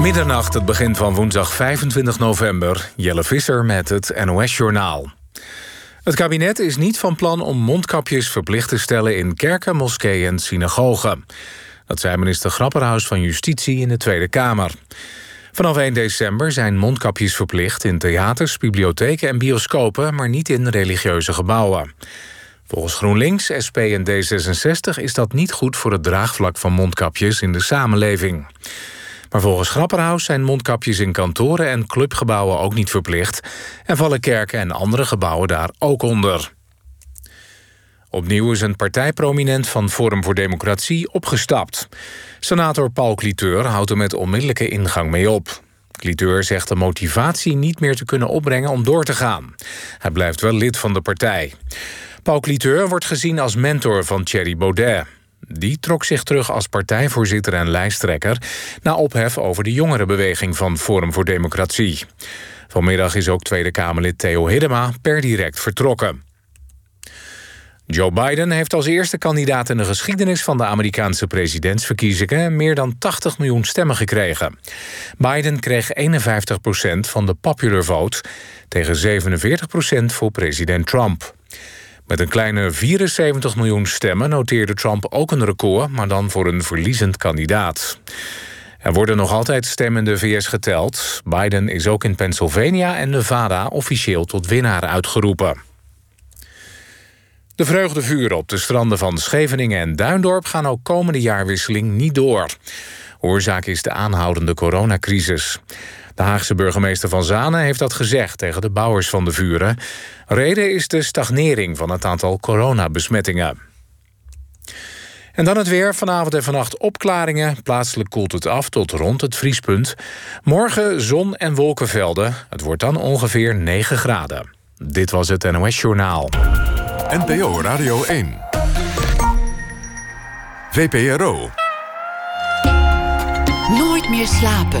Middernacht, het begin van woensdag 25 november. Jelle Visser met het NOS-journaal. Het kabinet is niet van plan om mondkapjes verplicht te stellen... in kerken, moskeeën en synagogen. Dat zei minister Grapperhaus van Justitie in de Tweede Kamer. Vanaf 1 december zijn mondkapjes verplicht in theaters, bibliotheken en bioscopen... maar niet in religieuze gebouwen. Volgens GroenLinks, SP en D66 is dat niet goed voor het draagvlak van mondkapjes in de samenleving. Maar volgens Grapperhaus zijn mondkapjes in kantoren en clubgebouwen ook niet verplicht... en vallen kerken en andere gebouwen daar ook onder. Opnieuw is een partijprominent van Forum voor Democratie opgestapt. Senator Paul Cliteur houdt er met onmiddellijke ingang mee op. Cliteur zegt de motivatie niet meer te kunnen opbrengen om door te gaan. Hij blijft wel lid van de partij. Paul Cliteur wordt gezien als mentor van Thierry Baudet. Die trok zich terug als partijvoorzitter en lijsttrekker... na ophef over de jongerenbeweging van Forum voor Democratie. Vanmiddag is ook Tweede Kamerlid Theo Hiddema per direct vertrokken. Joe Biden heeft als eerste kandidaat in de geschiedenis van de Amerikaanse presidentsverkiezingen meer dan 80 miljoen stemmen gekregen. Biden kreeg 51% van de popular vote tegen 47% voor president Trump. Met een kleine 74 miljoen stemmen noteerde Trump ook een record, maar dan voor een verliezend kandidaat. Er worden nog altijd stemmen in de VS geteld. Biden is ook in Pennsylvania en Nevada officieel tot winnaar uitgeroepen. De vreugdevuren op de stranden van Scheveningen en Duindorp gaan ook komende jaarwisseling niet door. Oorzaak is de aanhoudende coronacrisis. De Haagse burgemeester van Zanen heeft dat gezegd tegen de bouwers van de vuren. Reden is de stagnering van het aantal coronabesmettingen. En dan het weer. Vanavond en vannacht opklaringen. Plaatselijk koelt het af tot rond het vriespunt. Morgen zon en wolkenvelden. Het wordt dan ongeveer 9 graden. Dit was het NOS Journaal. NPO Radio 1. VPRO. Nooit meer slapen.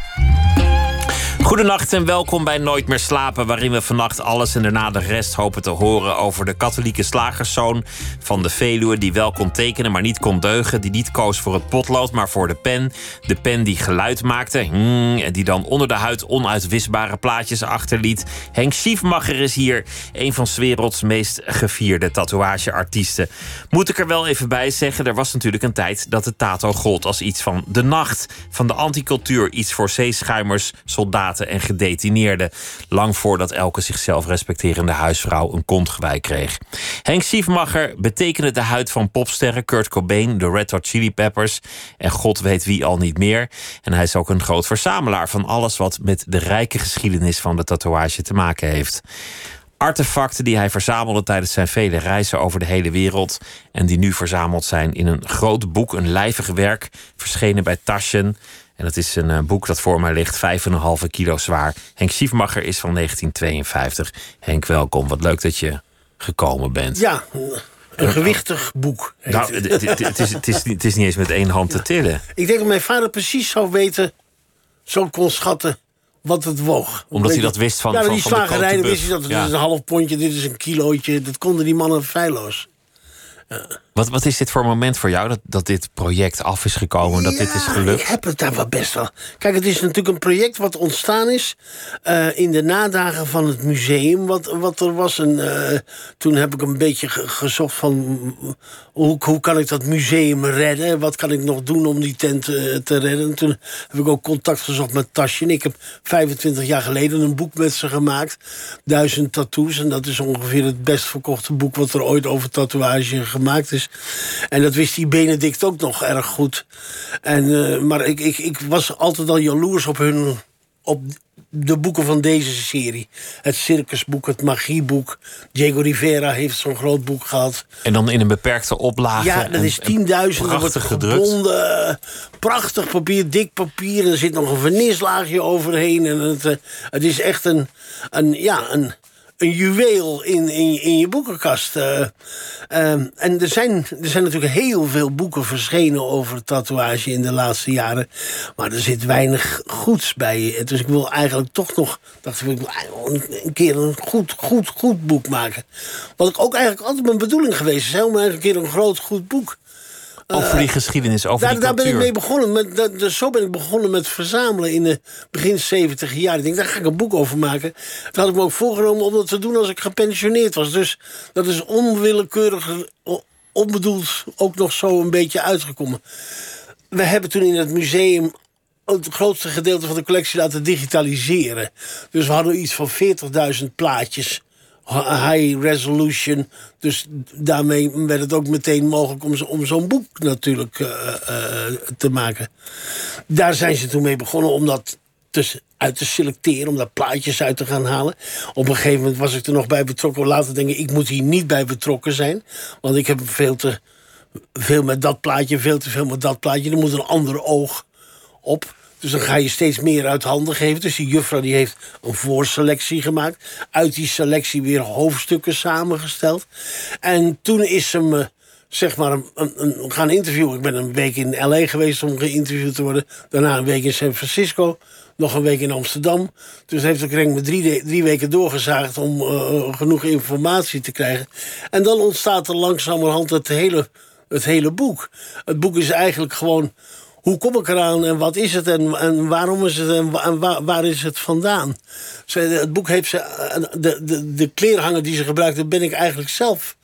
Goedenacht en welkom bij Nooit meer slapen, waarin we vannacht alles en daarna de rest hopen te horen over de katholieke slagerszoon van de Veluwe die wel kon tekenen, maar niet kon deugen, die niet koos voor het potlood, maar voor de pen, de pen die geluid maakte hmm, en die dan onder de huid onuitwisbare plaatjes achterliet. Henk Schiefmacher is hier, een van 's werelds meest gevierde tatoeageartiesten. Moet ik er wel even bij zeggen, er was natuurlijk een tijd dat de tato gold als iets van de nacht, van de anticultuur, iets voor zeeschuimers, soldaten en gedetineerden. Lang voordat elke zichzelf respecterende huisvrouw een kontgewei kreeg. Henk Siefmacher betekende de huid van popsterren Kurt Cobain, de Red Hot Chili Peppers en god weet wie al niet meer. En hij is ook een groot verzamelaar van alles wat met de rijke geschiedenis van de tatoeage te maken heeft artefacten die hij verzamelde tijdens zijn vele reizen over de hele wereld. En die nu verzameld zijn in een groot boek, een lijvig werk, verschenen bij Taschen. En dat is een uh, boek dat voor mij ligt, 5,5 kilo zwaar. Henk Schiefmacher is van 1952. Henk, welkom. Wat leuk dat je gekomen bent. Ja, een gewichtig boek. Nou, het, is, het, is, het is niet eens met één hand te tillen. Ik denk dat mijn vader precies zou weten, zo kon schatten wat het woog. Omdat hij dat wist van Ja, van, die van de slagerij Cote wist hij dat Ja. is een half pondje, dit is een kilootje. Dat konden die mannen feilloos. Wat, wat is dit voor moment voor jou dat, dat dit project af is gekomen, dat dit is gelukt? Ik heb het daar wel best wel. Kijk, het is natuurlijk een project wat ontstaan is eh, in de nadagen van het museum. Wat, wat er was. En, eh, toen heb ik een beetje ge- gezocht van mm, hoe, hoe kan ik dat museum redden? Wat kan ik nog doen om die tent eh, te redden? En toen heb ik ook contact gezocht met Tasje. Ik heb 25 jaar geleden een boek met ze gemaakt. Duizend tattoos. En dat is ongeveer het best verkochte boek wat er ooit over tatoeage gemaakt is. En dat wist die Benedict ook nog erg goed. En, eh, maar ik, ik, ik was altijd al jaloers op hun. op de boeken van deze serie. Het circusboek, het magieboek. Diego Rivera heeft zo'n groot boek gehad. En dan in een beperkte oplage. Ja, dat en- is en tienduizenden. wordt Prachtig gedrukt. gebonden. Prachtig papier, dik papier. En er zit nog een vernislaagje overheen. En het, eh, het is echt een, een, ja, een, een juweel in, in, in je boekenkast. Uh, en er zijn, er zijn natuurlijk heel veel boeken verschenen over tatoeage in de laatste jaren. Maar er zit weinig goeds bij. Dus ik wil eigenlijk toch nog. Dacht ik, ik een keer een goed, goed, goed boek maken. Wat ik ook eigenlijk altijd mijn bedoeling geweest is. Om een keer een groot, goed boek over die geschiedenis, over daar, die Daar ben ik mee begonnen. Met, dat, dus zo ben ik begonnen met verzamelen in de begin 70 jaar. Ik denk, daar ga ik een boek over maken. Dat had ik me ook voorgenomen om dat te doen als ik gepensioneerd was. Dus dat is onwillekeurig, onbedoeld ook nog zo een beetje uitgekomen. We hebben toen in het museum het grootste gedeelte van de collectie laten digitaliseren. Dus we hadden iets van 40.000 plaatjes high resolution. Dus daarmee werd het ook meteen mogelijk om, zo'n boek natuurlijk uh, uh, te maken. Daar zijn ze toen mee begonnen om dat uit te selecteren, om daar plaatjes uit te gaan halen. Op een gegeven moment was ik er nog bij betrokken. Later denken, ik moet hier niet bij betrokken zijn. Want ik heb veel te veel met dat plaatje, veel te veel met dat plaatje. Er moet een ander oog op. Dus dan ga je steeds meer uit handen geven. Dus die juffrouw die heeft een voorselectie gemaakt. Uit die selectie weer hoofdstukken samengesteld. En toen is ze me zeg maar een, een, gaan interviewen. Ik ben een week in L.A. geweest om geïnterviewd te worden. Daarna een week in San Francisco. Nog een week in Amsterdam. Dus heeft de me drie, drie weken doorgezaagd om uh, genoeg informatie te krijgen. En dan ontstaat er langzamerhand het hele, het hele boek. Het boek is eigenlijk gewoon hoe kom ik eraan en wat is het en, en waarom is het en, waar, waar, is het vandaan? Ze, het boek heeft ze, eh, de, de, de kleerhanger die ze gebruikte, ben ik eigenlijk zelf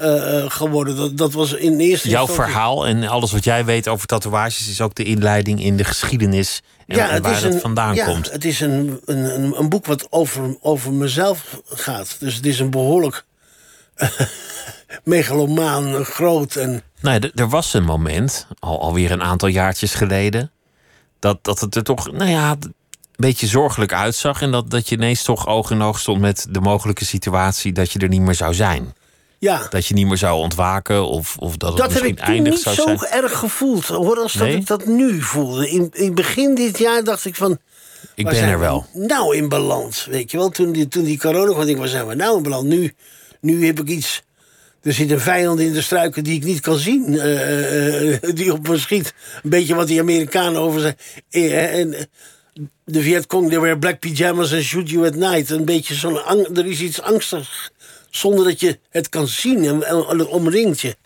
uh, geworden. Dat, dat was in eerste Jouw verhaal en alles wat jij weet over tatoeages is ook de inleiding in de geschiedenis en, ja, het waar is het een, vandaan ja, komt. Het is een, een, een boek wat over, over mezelf gaat. Dus het is een behoorlijk megalomaan, groot en nou, er was een moment, al, alweer een aantal jaartjes geleden, dat, dat het er toch, nou ja, een beetje zorgelijk uitzag. En dat, dat je ineens toch oog in oog stond met de mogelijke situatie dat je er niet meer zou zijn. Ja. Dat je niet meer zou ontwaken of, of dat, het misschien eindig zou zijn. Dat heb ik niet zo erg gevoeld, hoor, als dat ik dat nu voelde. In, in begin dit jaar dacht ik van... Ik ben er wel. Nou in balans, weet je wel. Toen die, toen die corona kwam, ik, waar zijn we nou in balans? Nu, nu heb ik iets er zit een vijand in de struiken die ik niet kan zien. Uh, die op me schiet. Een beetje wat die Amerikanen over zijn. en de Vietcong, they wear black pyjamas and shoot you at night. Een beetje zo'n... Er is iets angstigs. Zonder dat je het kan zien. En, het omringt je.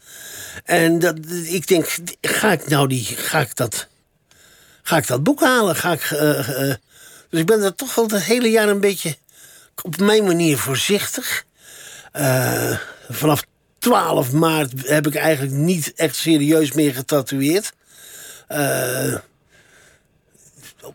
En dat, ik denk, ga ik nou die... Ga ik dat... Ga ik dat boek halen? Ga ik... dus ik ben er toch wel het hele jaar een beetje... Op mijn manier voorzichtig. Vanaf 12 maart heb ik eigenlijk niet echt serieus meer getatoeëerd. Uh,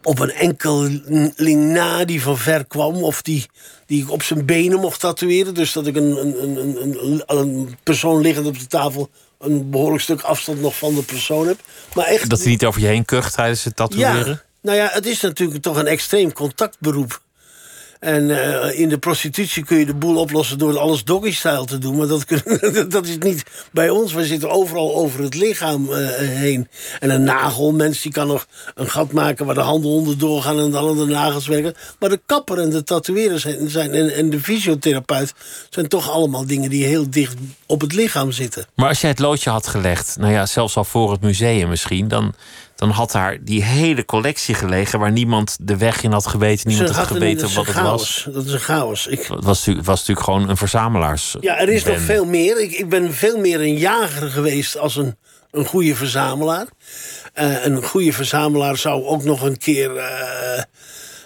op een enkeling na die van ver kwam. Of die, die ik op zijn benen mocht tatoeëren. Dus dat ik een, een, een, een, een persoon liggend op de tafel... een behoorlijk stuk afstand nog van de persoon heb. Maar echt, dat hij niet over je heen kucht tijdens het tatoeëren? Ja, nou ja, het is natuurlijk toch een extreem contactberoep. En uh, in de prostitutie kun je de boel oplossen door alles doggy-style te doen. Maar dat, dat is niet bij ons. We zitten overal over het lichaam uh, heen. En een nagelmens die kan nog een gat maken waar de handen onder doorgaan en dan de nagels werken. Maar de kapper en de tatoeëren zijn, zijn, en, en de fysiotherapeut zijn toch allemaal dingen die heel dicht op het lichaam zitten. Maar als jij het loodje had gelegd, nou ja, zelfs al voor het museum misschien, dan dan had daar die hele collectie gelegen waar niemand de weg in had geweten, niemand had geweten wat het was. Dat is een chaos. Ik... Het was, was natuurlijk gewoon een verzamelaars. Ja, er is nog veel meer. Ik, ik ben veel meer een jager geweest als een, een goede verzamelaar. Uh, een goede verzamelaar zou ook nog een keer. Uh,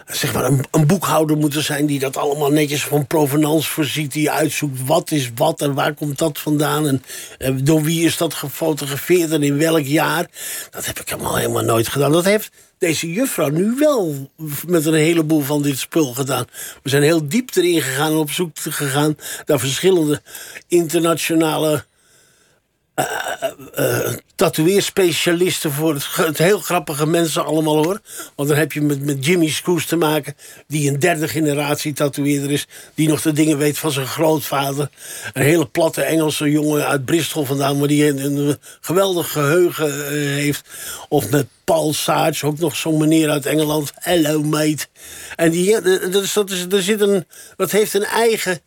zeg maar een, boekhouder moeten zijn die dat allemaal netjes van provenance voorziet. Die uitzoekt wat is wat en waar komt dat vandaan. En, en door wie is dat gefotografeerd en in welk jaar. Dat heb ik helemaal, helemaal nooit gedaan. Dat heeft deze juffrouw nu wel met een heleboel van dit spul gedaan. We zijn heel diep erin gegaan en op zoek gegaan naar verschillende internationale uh, voor het, het, heel grappige mensen allemaal hoor. Want dan heb je met, met Jimmy Screws te maken, die een derde generatie tatoeëerder is, die nog de dingen weet van zijn grootvader. Een hele platte Engelse jongen uit Bristol vandaan, maar die een, geweldig geheugen uh, heeft. Of met Paul Sarge, ook nog zo'n meneer uit Engeland. Hello mate. En die, dat, is, dat, is, er zit een, dat heeft een eigen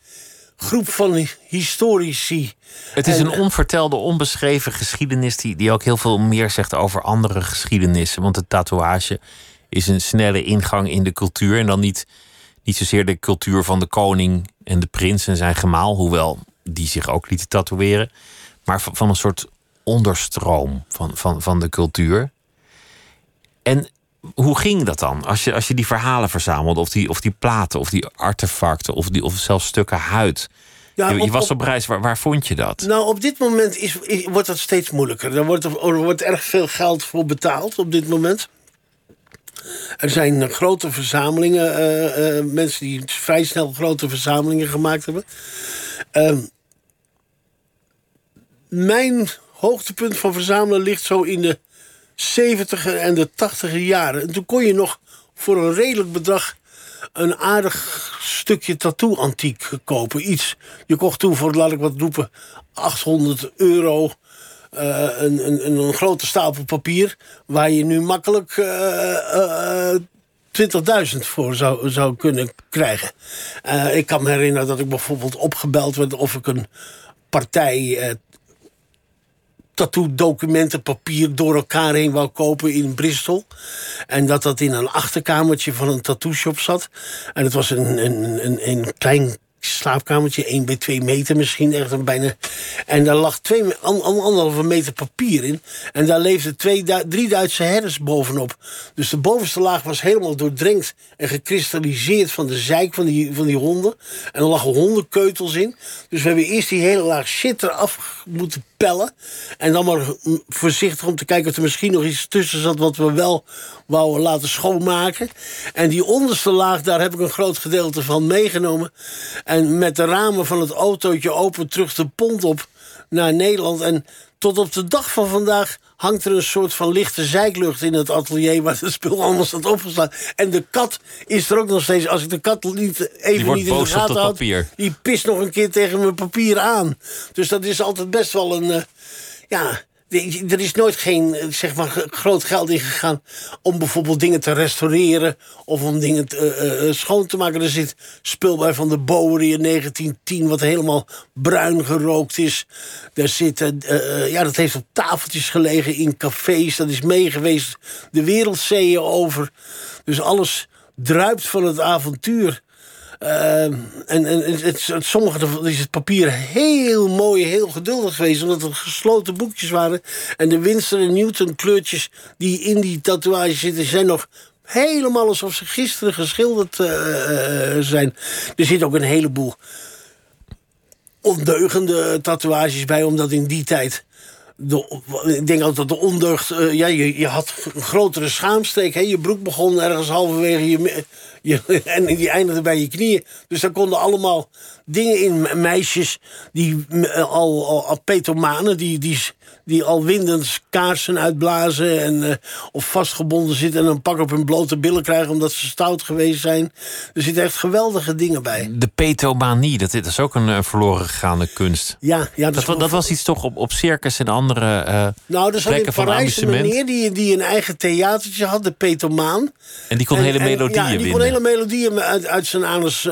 groep van historici. Het is een onvertelde, onbeschreven geschiedenis die, die ook heel veel meer zegt over andere geschiedenissen. Want de tatoeage is een snelle ingang in de cultuur. En dan niet, niet zozeer de cultuur van de koning en de prins en zijn gemaal, hoewel die zich ook lieten tatoeëren. Maar van, van een soort onderstroom van, van, van de cultuur. En hoe ging dat dan? Als je, als je die verhalen verzamelde, of die, of die platen, of die artefacten, of, die, of zelfs stukken huid. Ja, je, was op reis, waar, waar vond je dat? Nou, op dit moment is, wordt dat steeds moeilijker. Er wordt, er wordt erg veel geld voor betaald op dit moment. Er zijn grote verzamelingen, uh, uh, mensen die vrij snel grote verzamelingen gemaakt hebben. Uh, mijn hoogtepunt van verzamelen ligt zo in de 70 en de 80 jaren. En toen kon je nog voor een redelijk bedrag een aardig stukje tattoo-antiek kopen. Iets. Je kocht toen voor, laat ik wat roepen, 800 euro. Uh, een, een, een, grote stapel papier. Waar je nu makkelijk uh, uh, 20.000 voor zou, zou kunnen krijgen. ik kan me herinneren dat ik bijvoorbeeld opgebeld werd of ik een partij tattoo-documenten, papier door elkaar heen wou kopen in Bristol. En dat dat in een achterkamertje van een tattoo shop zat. En het was een, een, een, een klein slaapkamertje, 1 bij 2 meter misschien, echt bijna. En daar lag twee, anderhalve meter papier in. En daar leefden twee, drie Duitse herders bovenop. Dus de bovenste laag was helemaal doordrenkt en gekristalliseerd van de zeik van die, van die honden. En er lagen hondenkeutels in. Dus we hebben eerst die hele laag shit eraf moeten En dan maar voorzichtig om te kijken of er misschien nog iets tussen zat wat we wel wouden laten schoonmaken. En die onderste laag, daar heb ik een groot gedeelte van meegenomen. En met de ramen van het autootje open terug de pont op naar Nederland. En tot op de dag van vandaag hangt er een soort van lichte zijklucht in het atelier... waar het spul allemaal staat opgeslaan. En de kat is er ook nog steeds. Als ik de kat niet, even niet in de gaten houd... die pist nog een keer tegen mijn papier aan. Dus dat is altijd best wel een... Uh, ja, er is nooit geen zeg maar, groot geld in gegaan om bijvoorbeeld dingen te restaureren of om dingen te, uh, schoon te maken. Er zit spul bij van de Bowery in 1910, wat helemaal bruin gerookt is. Er zit, uh, ja, dat heeft op tafeltjes gelegen in cafés. Dat is meegeweest de wereldzeeën over. Dus alles druipt van het avontuur. Uh, en en het, het, sommige is het papier heel mooi, heel geduldig geweest, omdat het gesloten boekjes waren. En de Winston en Newton kleurtjes die in die tatoeage zitten, zijn nog helemaal alsof ze gisteren geschilderd uh, zijn. Er zit ook een heleboel ondeugende tatoeages bij, omdat in die tijd de, ik denk altijd dat de ondeugd... Uh, ja, je, je had een grotere schaamsteek. Hè? Je broek begon ergens halverwege je, En die eindigde bij je knieën. Dus daar konden allemaal dingen in. Meisjes die al, al, al die, die die al windend kaarsen uitblazen... En, uh, of vastgebonden zitten en een pak op hun blote billen krijgen... omdat ze stout geweest zijn. Er zitten echt geweldige dingen bij. De petomanie, dat is ook een uh, verloren gegaande kunst. Ja, ja dat, dat, dat, was iets toch op, op circus en andere uh, Nou, er zat in Parijs een meneer die, die een eigen theatertje had, de petomaan. En die kon hele melodieën Ja, die kon hele melodieën uit, uit zijn anus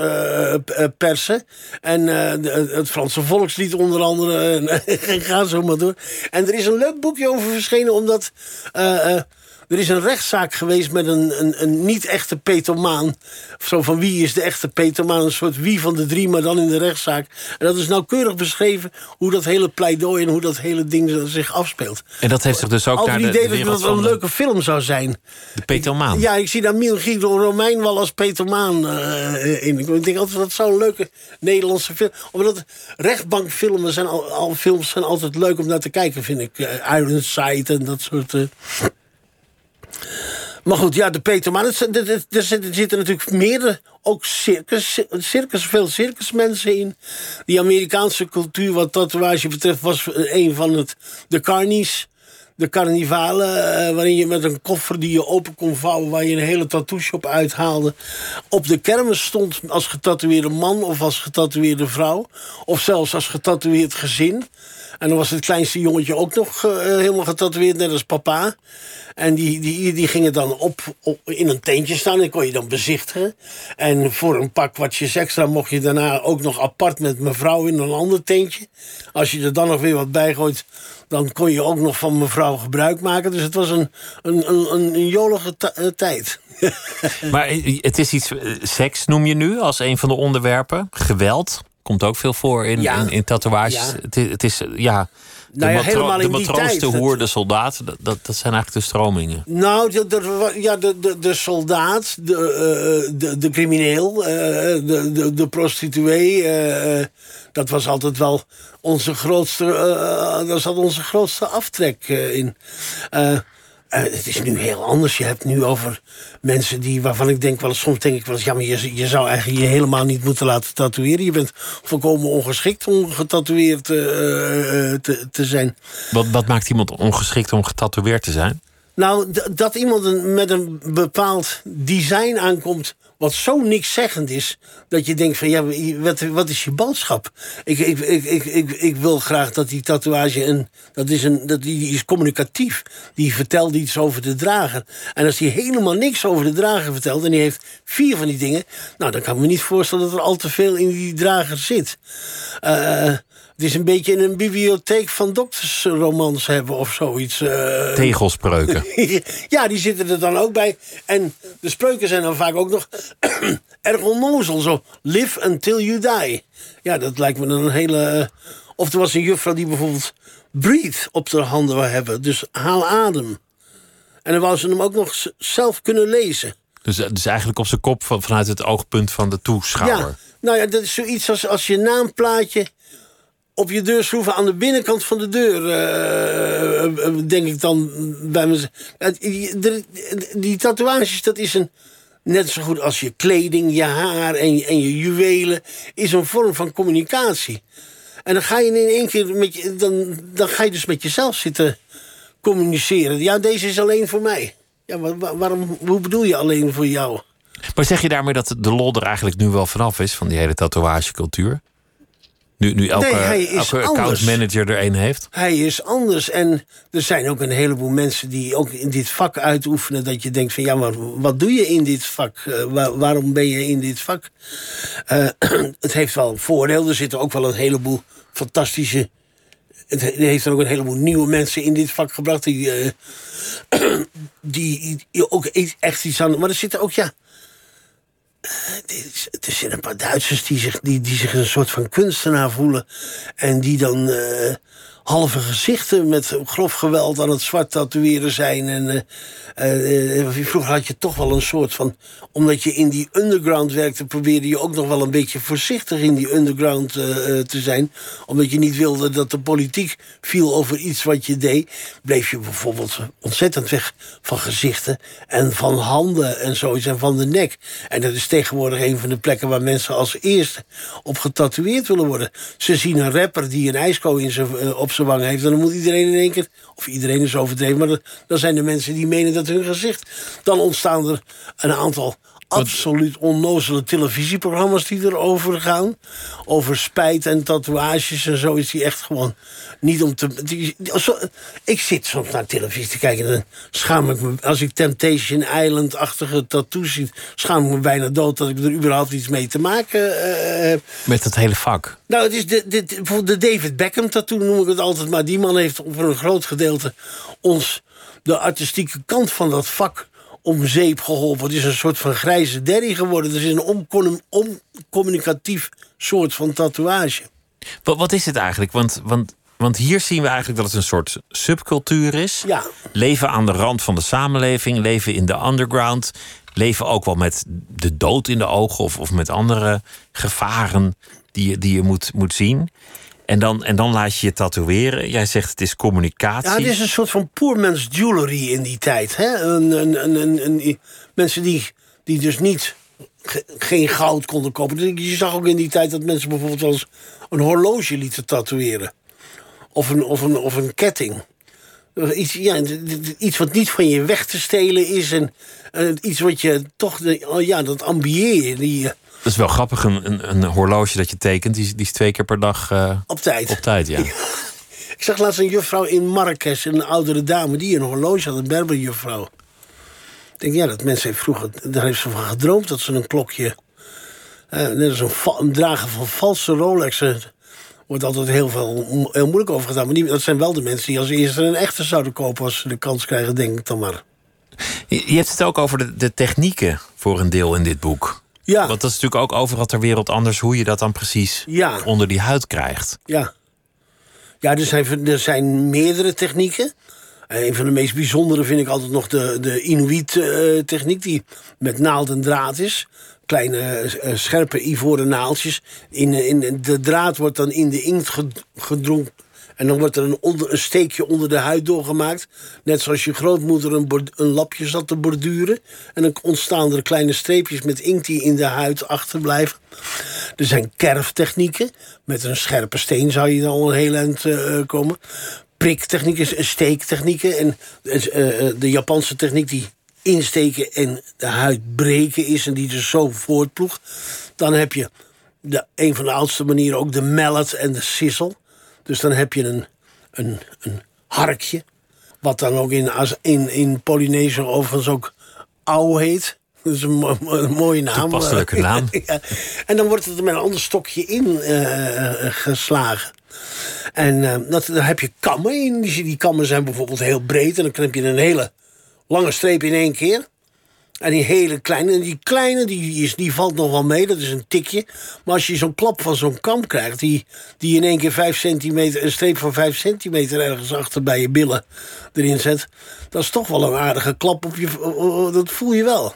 persen. En het Franse volkslied onder andere. En ga zo maar door. En er is een leuk boekje over verschenen, omdat... Uh, er is een rechtszaak geweest met een, een, een niet-echte petomaan. Zo van wie is de echte petomaan? Een soort wie van de drie, maar dan in de rechtszaak. En dat is nauwkeurig beschreven hoe dat hele pleidooi... en hoe dat hele ding zich afspeelt. En dat heeft zich dus ook naar de, idee dat het een leuke film zou zijn. De petomaan? Ja, ik zie daar Miel Guido Romein wel als petomaan uh, in. Ik denk altijd dat zou een leuke Nederlandse film... Omdat rechtbankfilms zijn, al, al, films zijn altijd leuk om naar te kijken, vind ik. Uh, Ironside en dat soort... Uh, Maar goed, ja, de Peter, maar er, zitten natuurlijk meerdere, ook circus, circus, veel circusmensen in. Die Amerikaanse cultuur wat tatoeage betreft was een van het, de carnies de carnivalen, uh, waarin je met een koffer die je open kon vouwen... waar je een hele tattoo-shop uithaalde... op de kermis stond als getatoeëerde man of als getatoeëerde vrouw... of zelfs als getatoeëerd gezin. En dan was het kleinste jongetje ook nog uh, helemaal getatoeëerd, net als papa. En die, die, die gingen dan op, op, in een tentje staan en kon je dan bezichtigen. En voor een pak watjes extra mocht je daarna ook nog apart met mevrouw in een ander tentje. Als je er dan nog weer wat bij gooit, dan kon je ook nog van mevrouw gebruik maken. Dus het was een, een, een, een jolige eh, tijd. maar het is iets, eh, seks noem je nu als een van de onderwerpen. Geweld komt ook veel voor in, in, in, tatoeages. Het, is, het is, ja... De, nou ja, de matroos, de hoer, de soldaat, dat, dat, dat, zijn eigenlijk de stromingen. Nou, de, de ja, de, de, de soldaat, de, uh, de, de crimineel, de, de, de prostituee. Dat was altijd wel onze grootste, daar zat onze grootste aftrek in. Uh, het is nu heel anders. Je hebt nu over mensen die, waarvan ik denk, wel, soms denk ik wel eens, ja, maar je, je zou eigenlijk je helemaal niet moeten laten tatoeëren. Je bent volkomen ongeschikt om getatoeëerd uh, te, te zijn. Wat, wat maakt iemand ongeschikt om getatoeëerd te zijn? Nou, dat iemand met een bepaald design aankomt wat zo niks zeggend is, dat je denkt van ja, wat, wat is je boodschap? Ik, ik, ik, ik, ik, wil graag dat die tatoeage, een, dat is een, dat die is communicatief. Die vertelt iets over de drager. En als die helemaal niks over de drager vertelt en die heeft vier van die dingen, nou dan kan ik me niet voorstellen dat er al te veel in die drager zit. Uh, het is een beetje in een bibliotheek van doktersromans hebben of zoiets. Uh... Tegelspreuken. ja, die zitten er dan ook bij. En de spreuken zijn dan vaak ook nog erg onnozel. Zo, live until you die. Ja, dat lijkt me dan een hele... Of er was een juffrouw die bijvoorbeeld breathe op haar handen wil hebben. Dus haal adem. En dan wou ze hem ook nog zelf kunnen lezen. Dus, dus eigenlijk op zijn kop vanuit het oogpunt van de toeschouwer. Ja, nou ja, dat is zoiets als als je naamplaatje op je deur schroeven aan de binnenkant van de deur, uh, denk ik dan bij mezelf. Die tatoeages, dat is een. Net zo goed als je kleding, je haar en en je juwelen, is een vorm van communicatie. En dan ga je in één keer met je, dan, dan ga je dus met jezelf zitten communiceren. Ja, deze is alleen voor mij. Ja, maar waarom, hoe bedoel je alleen voor jou? Maar zeg je daarmee dat de lol er eigenlijk nu wel vanaf is van die hele tatoeagecultuur? Nu, nu elke, nee, elke accountmanager er een heeft? Hij is anders. En er zijn ook een heleboel mensen die ook in dit vak uitoefenen. Dat je denkt van ja, maar wat doe je in dit vak? Uh, waarom ben je in dit vak? Uh, het heeft wel een voordeel. Er zitten ook wel een heleboel fantastische. Het heeft er ook een heleboel nieuwe mensen in dit vak gebracht. Die, uh, die, die ook echt iets aan. Maar er zitten ook ja er zijn een paar Duitsers die zich, die, die zich een soort van kunstenaar voelen. En die dan uh, halve gezichten met grof geweld aan het zwart tatoeëren zijn. En uh, uh, vroeger had je toch wel een soort van. Omdat je in die underground werkte, probeerde je ook nog wel een beetje voorzichtig in die underground te zijn. Omdat je niet wilde dat de politiek viel over iets wat je deed. Bleef je bijvoorbeeld ontzettend weg van gezichten en van handen en zoiets en van de nek. En dat is tegenwoordig een van de plekken waar mensen als eerste op getatoeëerd willen worden. Ze zien een rapper die een ijsko in zijn, zijn wang heeft. En dan moet iedereen in één keer. Of iedereen is overdreven, maar dan zijn er mensen die menen dat hun gezicht. Dan ontstaan er een aantal absoluut onnozele televisieprogramma's die erover gaan. Over spijt en tatoeages en zo is die echt gewoon niet om te. Die, ik zit soms naar televisie te kijken en dan schaam ik me. Als ik Temptation Island-achtige tattoos zie, schaam ik me bijna dood dat ik er überhaupt iets mee te maken uh, heb. Met het hele vak? Nou, het is de, de, de David Beckham tattoo noem ik het altijd. Maar die man heeft voor een groot gedeelte ons de artistieke kant van dat vak om zeep geholpen. Het is een soort van grijze derry geworden. Het is een oncommunicatief soort van tatoeage. Wat, wat is het eigenlijk? Want, want, want hier zien we eigenlijk dat het een soort subcultuur is. Ja. Leven aan de rand van de samenleving, leven in de underground. Leven ook wel met de dood in de ogen of, of met andere gevaren die je, die je moet, moet zien. En dan, en dan laat je je tatoeëren. Jij zegt het is communicatie. Ja, het is een soort van poormans jewelry in die tijd. Hè? Een, een, een, een, mensen die, die dus niet ge- geen goud konden kopen. Je zag ook in die tijd dat mensen bijvoorbeeld eens een horloge lieten tatoeëren. Of een, of een, of een ketting. Iets, ja, iets wat niet van je weg te stelen is. En iets wat je toch, oh ja, dat ambieer die, Dat is wel grappig, een, een, een horloge dat je tekent, die, is- die is twee keer per dag eh, op tijd. op tijd. Ja. Ik zag laatst een juffrouw in Marrakesh, een oudere dame, die een horloge had, een Berberjuffrouw. Ik denk, ja, dat mensen heeft vroeger, daar heeft ze van gedroomd dat ze een klokje. eh, net als een, dragen van valse Rolexen. Wordt altijd heel, veel, heel moeilijk over gedaan. Maar die, dat zijn wel de mensen die als eerste een echte zouden kopen als ze de kans krijgen, denk ik dan maar. Je, je hebt het ook over de, de technieken voor een deel in dit boek. Ja, Want dat is natuurlijk ook overal ter wereld anders hoe je dat dan precies Ja. onder die huid krijgt. ja. Ja, er zijn, er zijn meerdere technieken. Eh, Een van de meest bijzondere vind ik altijd nog de, de Inuit-techniek, die met naald en draad is. Kleine eh, eh, scherpe ivoren naaldjes. In, eh, in, de draad wordt dan in de inkt ged- gedronken. En dan wordt er een, een steekje onder de huid doorgemaakt. Net zoals je grootmoeder een, een lapje zat te borduren. En dan ontstaan er kleine streepjes met inkt die in de huid achterblijven. Er zijn kerftechnieken. Met een scherpe steen zou je dan al een heel eind eh, komen. Priktechnieken, steektechnieken. En eh, de Japanse techniek die insteken en de huid breken is... en die dus zo voortploegt. Dan heb je de, een van de oudste manieren ook de mallet en de sissel. Dus dan heb je een, een, een harkje. Wat dan ook in, in, in Polynesië overigens ook au heet. Dat is een, mo- mo- een mooie naam. Toepasselijke naam. Ja. En dan wordt het er met een ander stokje in eh, geslagen. En eh, dat, daar heb je kammen in. Die, die kammen zijn bijvoorbeeld heel breed. En dan heb je een hele lange streep in één keer. En die hele kleine, en die kleine die, is, die valt nog wel mee, dat is een tikje. Maar als je zo'n klap van zo'n kam krijgt, die, die in één keer vijf centimeter, een streep van vijf centimeter ergens achter bij je billen erin zet, dat is toch wel een aardige klap op je. Dat voel je wel.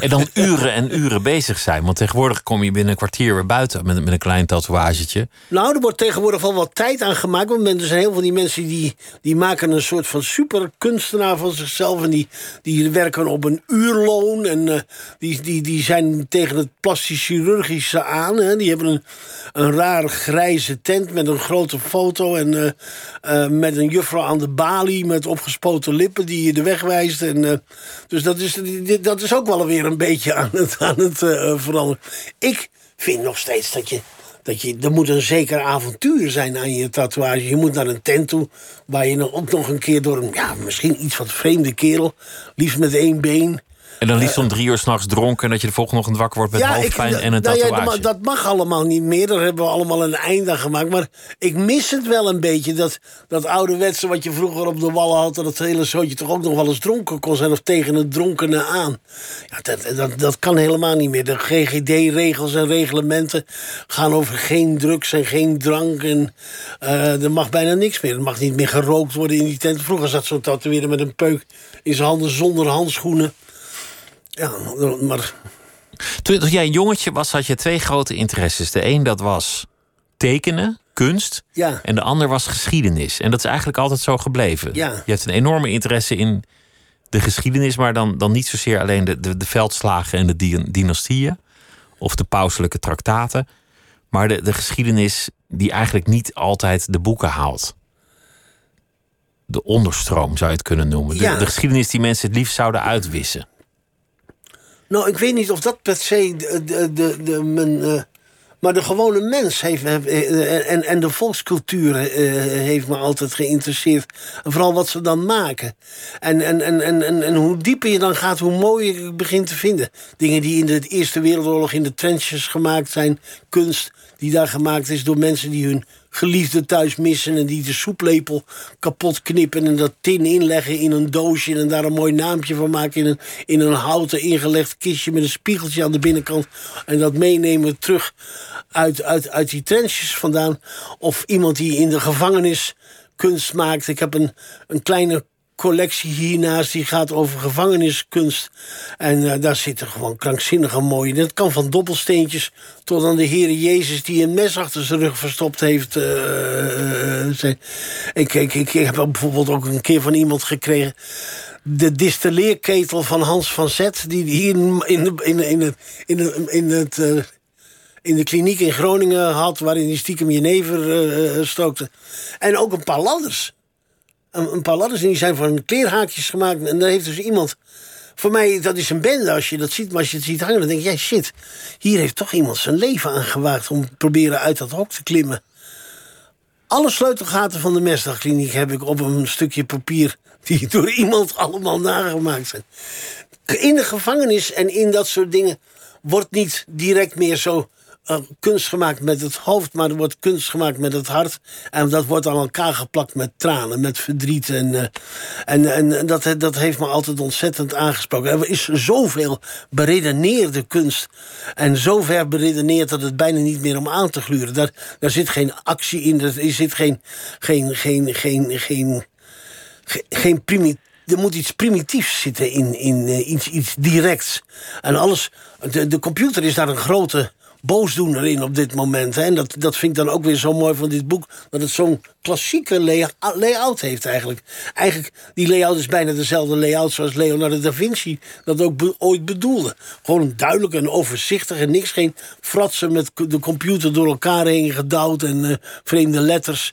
En dan uren en uren bezig zijn. Want tegenwoordig kom je binnen een kwartier weer buiten met, met een klein tatoeagetje. Nou, er wordt tegenwoordig wel wat tijd aan gemaakt. Want er zijn heel veel die mensen die, die maken een soort van superkunstenaar van zichzelf. En die, die werken op een uurloon. En eh, die, die, die zijn tegen het plastisch chirurgische aan. Hè. Die hebben een, een raar grijze tent met een grote foto. En eh, eh, met een juffrouw aan de balie met opgespoten lippen die je de weg wijst. En, dus dat is, dat is ook wel weer een beetje aan het, aan het eh, veranderen. Ik vind nog steeds dat je dat je, er moet een zeker avontuur zijn aan je tatoeage. Je moet naar een tent toe waar je dan ook nog een keer door een, ja, misschien iets wat vreemde kerel, liefst met één been. En dan liefst om drie uur s'nachts dronken... en dat je de volgende ochtend wakker wordt met hoofdpijn ik- en een nou ja, tatoeage. dat, dat mag allemaal niet meer. Daar hebben we allemaal een eind aan gemaakt. Maar ik mis het wel een beetje. Dat, dat ouderwetse wat je vroeger op de wallen had. Dat het hele zootje toch ook nog wel eens dronken kon zijn. Of tegen het dronkene aan. Ja, dat, dat, dat kan helemaal niet meer. De GGD-regels en reglementen gaan over geen drugs en geen drank. En eh, er mag bijna niks meer. Er mag niet meer gerookt worden in die tent. Vroeger zat zo'n tatoeëerder met een peuk in zijn handen zonder handschoenen. Ja, maar Toen, toen jij een jongetje was, had je twee grote interesses. De een dat was tekenen, kunst. Ja. En de ander was geschiedenis. En dat is eigenlijk altijd zo gebleven. Ja. Je hebt een enorme interesse in de geschiedenis... maar dan, dan niet zozeer alleen de, de, de veldslagen en de di- dynastieën... of de pauselijke traktaten... maar de, de geschiedenis die eigenlijk niet altijd de boeken haalt. De onderstroom zou je het kunnen noemen. De, Ja. de geschiedenis die mensen het liefst zouden uitwissen. Nou, ik weet niet of dat per se de, de, de, mijn, eh, maar de gewone mens heeft, heeft, eh, en, en de volkscultuur eh, heeft me altijd geïnteresseerd. Vooral wat ze dan maken. En, en, en, en, en, hoe dieper je dan gaat, hoe mooier je het te vinden. Dingen die in de Eerste Wereldoorlog in de trenches gemaakt zijn. Kunst die daar gemaakt is door mensen die hun geliefde thuis missen... en die de soeplepel kapot knippen en dat tin inleggen in een doosje... en daar een mooi naampje van maken in een, in een houten ingelegd kistje... met een spiegeltje aan de binnenkant en dat meenemen terug uit, uit, uit die trenches vandaan. Of iemand die in de gevangenis kunst maakt. Ik heb een, een kleine collectie hiernaast die gaat over gevangeniskunst. En eh, daar zitten gewoon krankzinnige mooie. Dat kan van dobbelsteentjes tot aan de Heere Jezus die een mes achter zijn rug verstopt heeft. Uh, ik, ik, ik heb bijvoorbeeld ook een keer van iemand gekregen de distilleerketel van Hans van Zet... die hier in, in, in, in, in, in het, in de kliniek in Groningen had... waarin hij stiekem jenever stookte. En ook een paar ladders een, paar ladders en die zijn van kleerhaakjes gemaakt. En daar heeft dus iemand... Voor mij, dat is een bende als je dat ziet. Maar als je het ziet hangen, dan denk je... Ja, shit, hier heeft toch iemand zijn leven aan gewaagd... om te proberen uit dat hok te klimmen. Alle sleutelgaten van de Mesdagkliniek heb ik op een stukje papier... die door iemand allemaal nagemaakt zijn. In de gevangenis en in dat soort dingen... wordt niet direct meer zo uh, kunst gemaakt met het hoofd, maar er wordt kunst gemaakt met het hart. En dat wordt aan elkaar geplakt met tranen, met verdriet. En, uh, en, en dat, dat heeft me altijd ontzettend aangesproken. Er is zoveel beredeneerde kunst. En zover beredeneerd dat het bijna niet meer om aan te gluren. Daar, daar zit geen actie in, er zit geen, geen, geen, geen, geen, geen primitief er moet iets primitiefs zitten in, in uh, iets, iets directs. En alles. De, de computer is daar een grote boosdoener in op dit moment. Hè. En dat, dat vind ik dan ook weer zo mooi van dit boek... dat het zo'n klassieke layout heeft eigenlijk. Eigenlijk, die layout is bijna dezelfde layout zoals Leonardo da Vinci... dat ook ooit bedoelde. Gewoon duidelijk en overzichtig en niks. Geen fratsen met de computer door elkaar heen gedouwd... en uh, vreemde letters...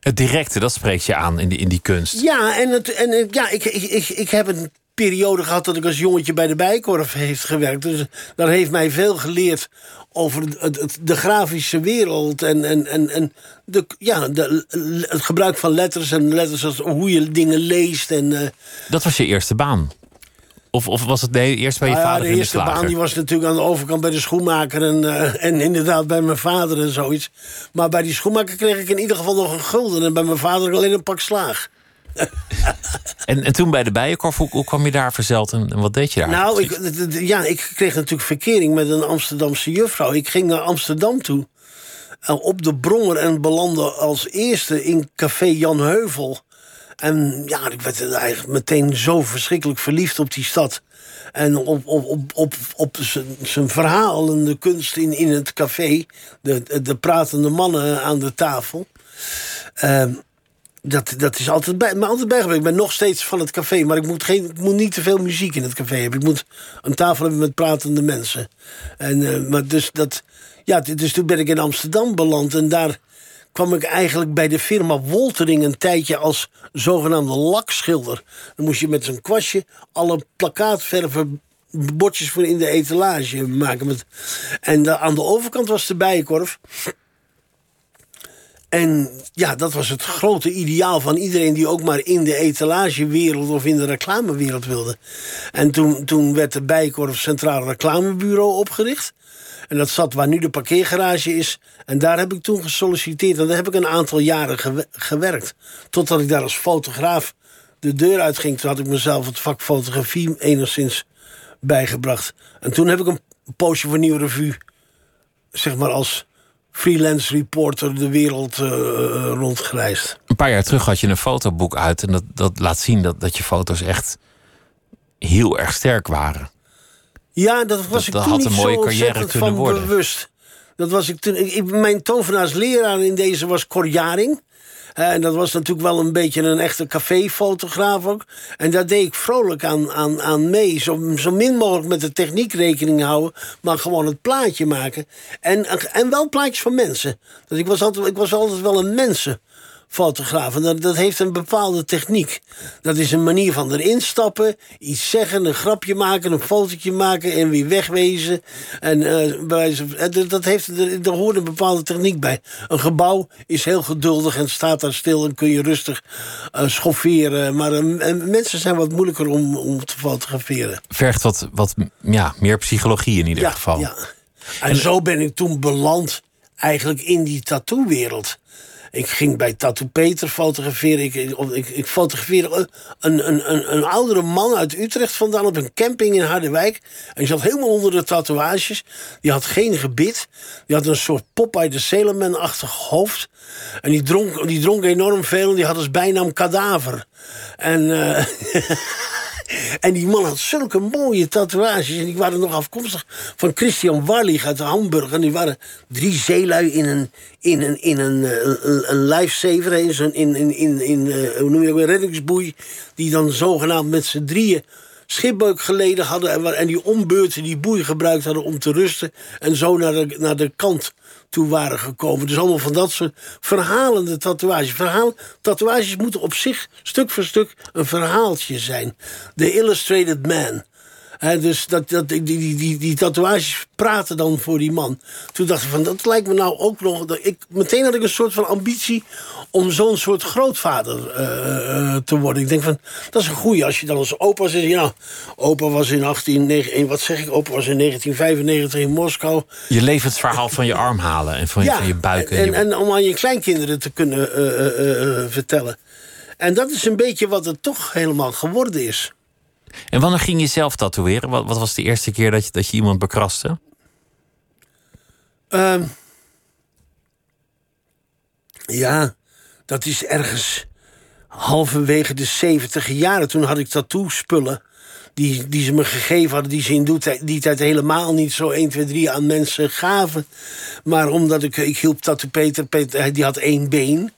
Het directe, dat spreekt je aan in die, in die kunst. Ja, en, het, en ja, ik, ik, ik, ik heb een periode gehad dat ik als jongetje bij de Bijkorf heeft gewerkt. Dus dat heeft mij veel geleerd over het, de grafische wereld en, en, en, en de, ja, de, het gebruik van letters en letters als hoe je dingen leest. En, uh, dat was je eerste baan? Of, of was het nee, eerst bij je nou vader ja, de eerste baan die was natuurlijk aan de overkant bij de schoenmaker en, uh, en inderdaad bij mijn vader en zoiets. Maar bij die schoenmaker kreeg ik in ieder geval nog een gulden en bij mijn vader alleen een pak slaag. en, en toen bij de Bijenkorf, hoe, hoe kwam je daar verzeld en, wat deed je daar? Nou, ik, ja, ik kreeg natuurlijk verkering met een Amsterdamse juffrouw. Ik ging naar Amsterdam toe, uh, op de Bronger en belandde als eerste in café Jan Heuvel. En ja, ik werd eigenlijk meteen zo verschrikkelijk verliefd op die stad. En op, op, op, op, op zijn verhaal en de kunst in, in het café. De, de pratende mannen aan de tafel. Uh, dat, dat is altijd bij, me altijd bijgebleven. Ik ben nog steeds van het café, maar ik moet, geen, ik moet niet te veel muziek in het café hebben. Ik moet een tafel hebben met pratende mensen. En, uh, maar dus, dat, ja, dus toen ben ik in Amsterdam beland en daar kwam ik eigenlijk bij de firma Woltering een tijdje als zogenaamde lakschilder. Dan moest je met zo'n kwastje alle plakkaatverven bordjes voor in de etalage maken. En aan de overkant was de bijenkorf. En ja, dat was het grote ideaal van iedereen die ook maar in de etalagewereld of in de reclamewereld wilde. En toen, toen werd de Bijkorf Centraal Reclamebureau opgericht. En dat zat waar nu de parkeergarage is. En daar heb ik toen gesolliciteerd. En daar heb ik een aantal jaren gewerkt. Totdat ik daar als fotograaf de deur uitging. Toen had ik mezelf het vak fotografie enigszins bijgebracht. En toen heb ik een poosje voor Nieuwe Revue, zeg maar als freelance reporter de wereld uh, rondgereisd. Een paar jaar terug had je een fotoboek uit en dat, dat laat zien dat, dat je foto's echt heel erg sterk waren. Ja, dat was dat, ik dat toen had niet een mooie zo carrière kunnen van worden. bewust. Dat was ik toen. Ik, mijn tovenaarsleraar in deze was Cor Jaring. En dat was natuurlijk wel een beetje een echte caféfotograaf ook. En daar deed ik vrolijk aan, aan, aan mee. Zo, zo min mogelijk met de techniek rekening houden, maar gewoon het plaatje maken. En, en wel plaatjes van mensen. Dus ik was altijd, ik was altijd wel een mensen fotograaf. En dat, dat heeft een bepaalde techniek. Dat is een manier van erin stappen, iets zeggen, een grapje maken, een fotootje maken en weer wegwezen. En uh, dat, dat heeft, er hoort een bepaalde techniek bij. Een gebouw is heel geduldig en staat daar stil en kun je rustig uh, schofferen. Maar uh, mensen zijn wat moeilijker om, om te fotograferen. Vergt wat, wat ja, meer psychologie in ieder ja, geval. Ja. En, en zo ben ik toen beland eigenlijk in die tattoo-wereld. Ik ging bij Tattoo Peter fotograferen. Ik, ik, ik fotografeerde een, een, een, een oudere man uit Utrecht vandaan op een camping in Harderwijk. En die zat helemaal onder de tatoeages. Die had geen gebit. Die had een soort Popeye de Sailorman-achtig hoofd. En die dronk, die dronk enorm veel. En die had als bijnaam kadaver. En... Uh, En die man had zulke mooie tatoeages. En die waren nog afkomstig van Christian Warlich uit Hamburg. En die waren drie zeelui in een, in een, in een, eh, een, een lifesaver. In, in, in, in, in uh, hoe noem je dat, een reddingsboei. Die dan zogenaamd met z'n drieën schipbeuk geleden hadden. En, en die ombeurten die boei gebruikt hadden om te rusten. En zo naar de, naar de kant toe waren gekomen. Dus allemaal van dat soort verhalende tatoeages. Verhaal, tatoeages moeten op zich stuk voor stuk een verhaaltje zijn. The Illustrated Man dus dat, dat, die, die, die, die tatoeages praten dan voor die man. Toen dacht ik van, dat lijkt me nou ook nog... Ik, meteen had ik een soort van ambitie om zo'n soort grootvader uh, te worden. Ik denk van, dat is een goeie. Als je dan als opa zegt, ja, opa was in 18... Wat zeg ik? Opa was in 1995 in Moskou. Je levensverhaal van je arm halen en van je, van je buik. En, en, en, om aan je kleinkinderen te kunnen uh, vertellen. En dat is een beetje wat het toch helemaal geworden is. En wanneer ging je zelf tatoeëren? Wat, wat was de eerste keer dat je, dat je iemand bekraste? Um, ja, dat is ergens halverwege de 70 jaren. Toen had ik tattoo-spullen die, die ze me gegeven hadden... die ze in die tijd helemaal niet zo 1, 2, 3 aan mensen gaven. Maar omdat ik, ik hielp Tattoo Peter die had één been...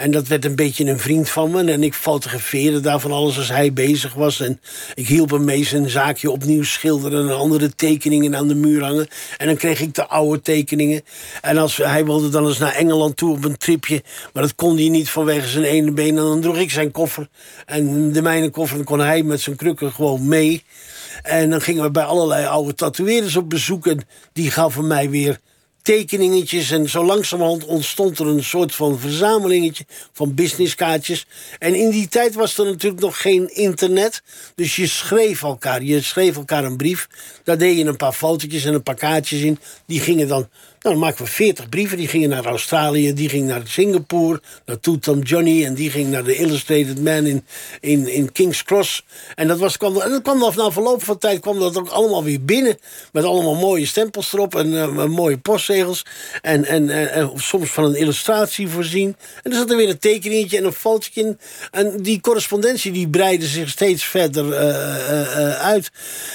En dat werd een beetje een vriend van me. En ik fotografeerde daar van alles als hij bezig was. En ik hielp hem mee zijn zaakje opnieuw schilderen... en andere tekeningen aan de muur hangen. En dan kreeg ik de oude tekeningen. En als, hij wilde dan eens naar Engeland toe op een tripje... maar dat kon hij niet vanwege zijn ene been. En dan droeg ik zijn koffer. En de mijne koffer, kon hij met zijn krukken gewoon mee... En dan gingen we bij allerlei oude tatoeëerders op bezoek. En die gaven mij weer tekeningetjes. En zo langzamerhand ontstond er een soort van verzamelingetje van businesskaartjes. En in die tijd was er natuurlijk nog geen internet. Dus je schreef elkaar. Je schreef elkaar een brief. Daar deed je een paar fotootjes en een paar kaartjes in. Die gingen dan dan maken we 40 brieven. Die gingen naar Australië, die ging naar Singapore, naar Toetam Johnny... en die ging naar de Illustrated Man in, in, in King's Cross. En dat, was, kwam, dat kwam dan na verloop van tijd kwam dat ook allemaal weer binnen... met allemaal mooie stempels erop en uh, mooie postzegels... En, en, en, soms van een illustratie voorzien. En er zat er weer een tekeningetje en een fotootje in. En die correspondentie die breidde zich steeds verder uh, uh, uit.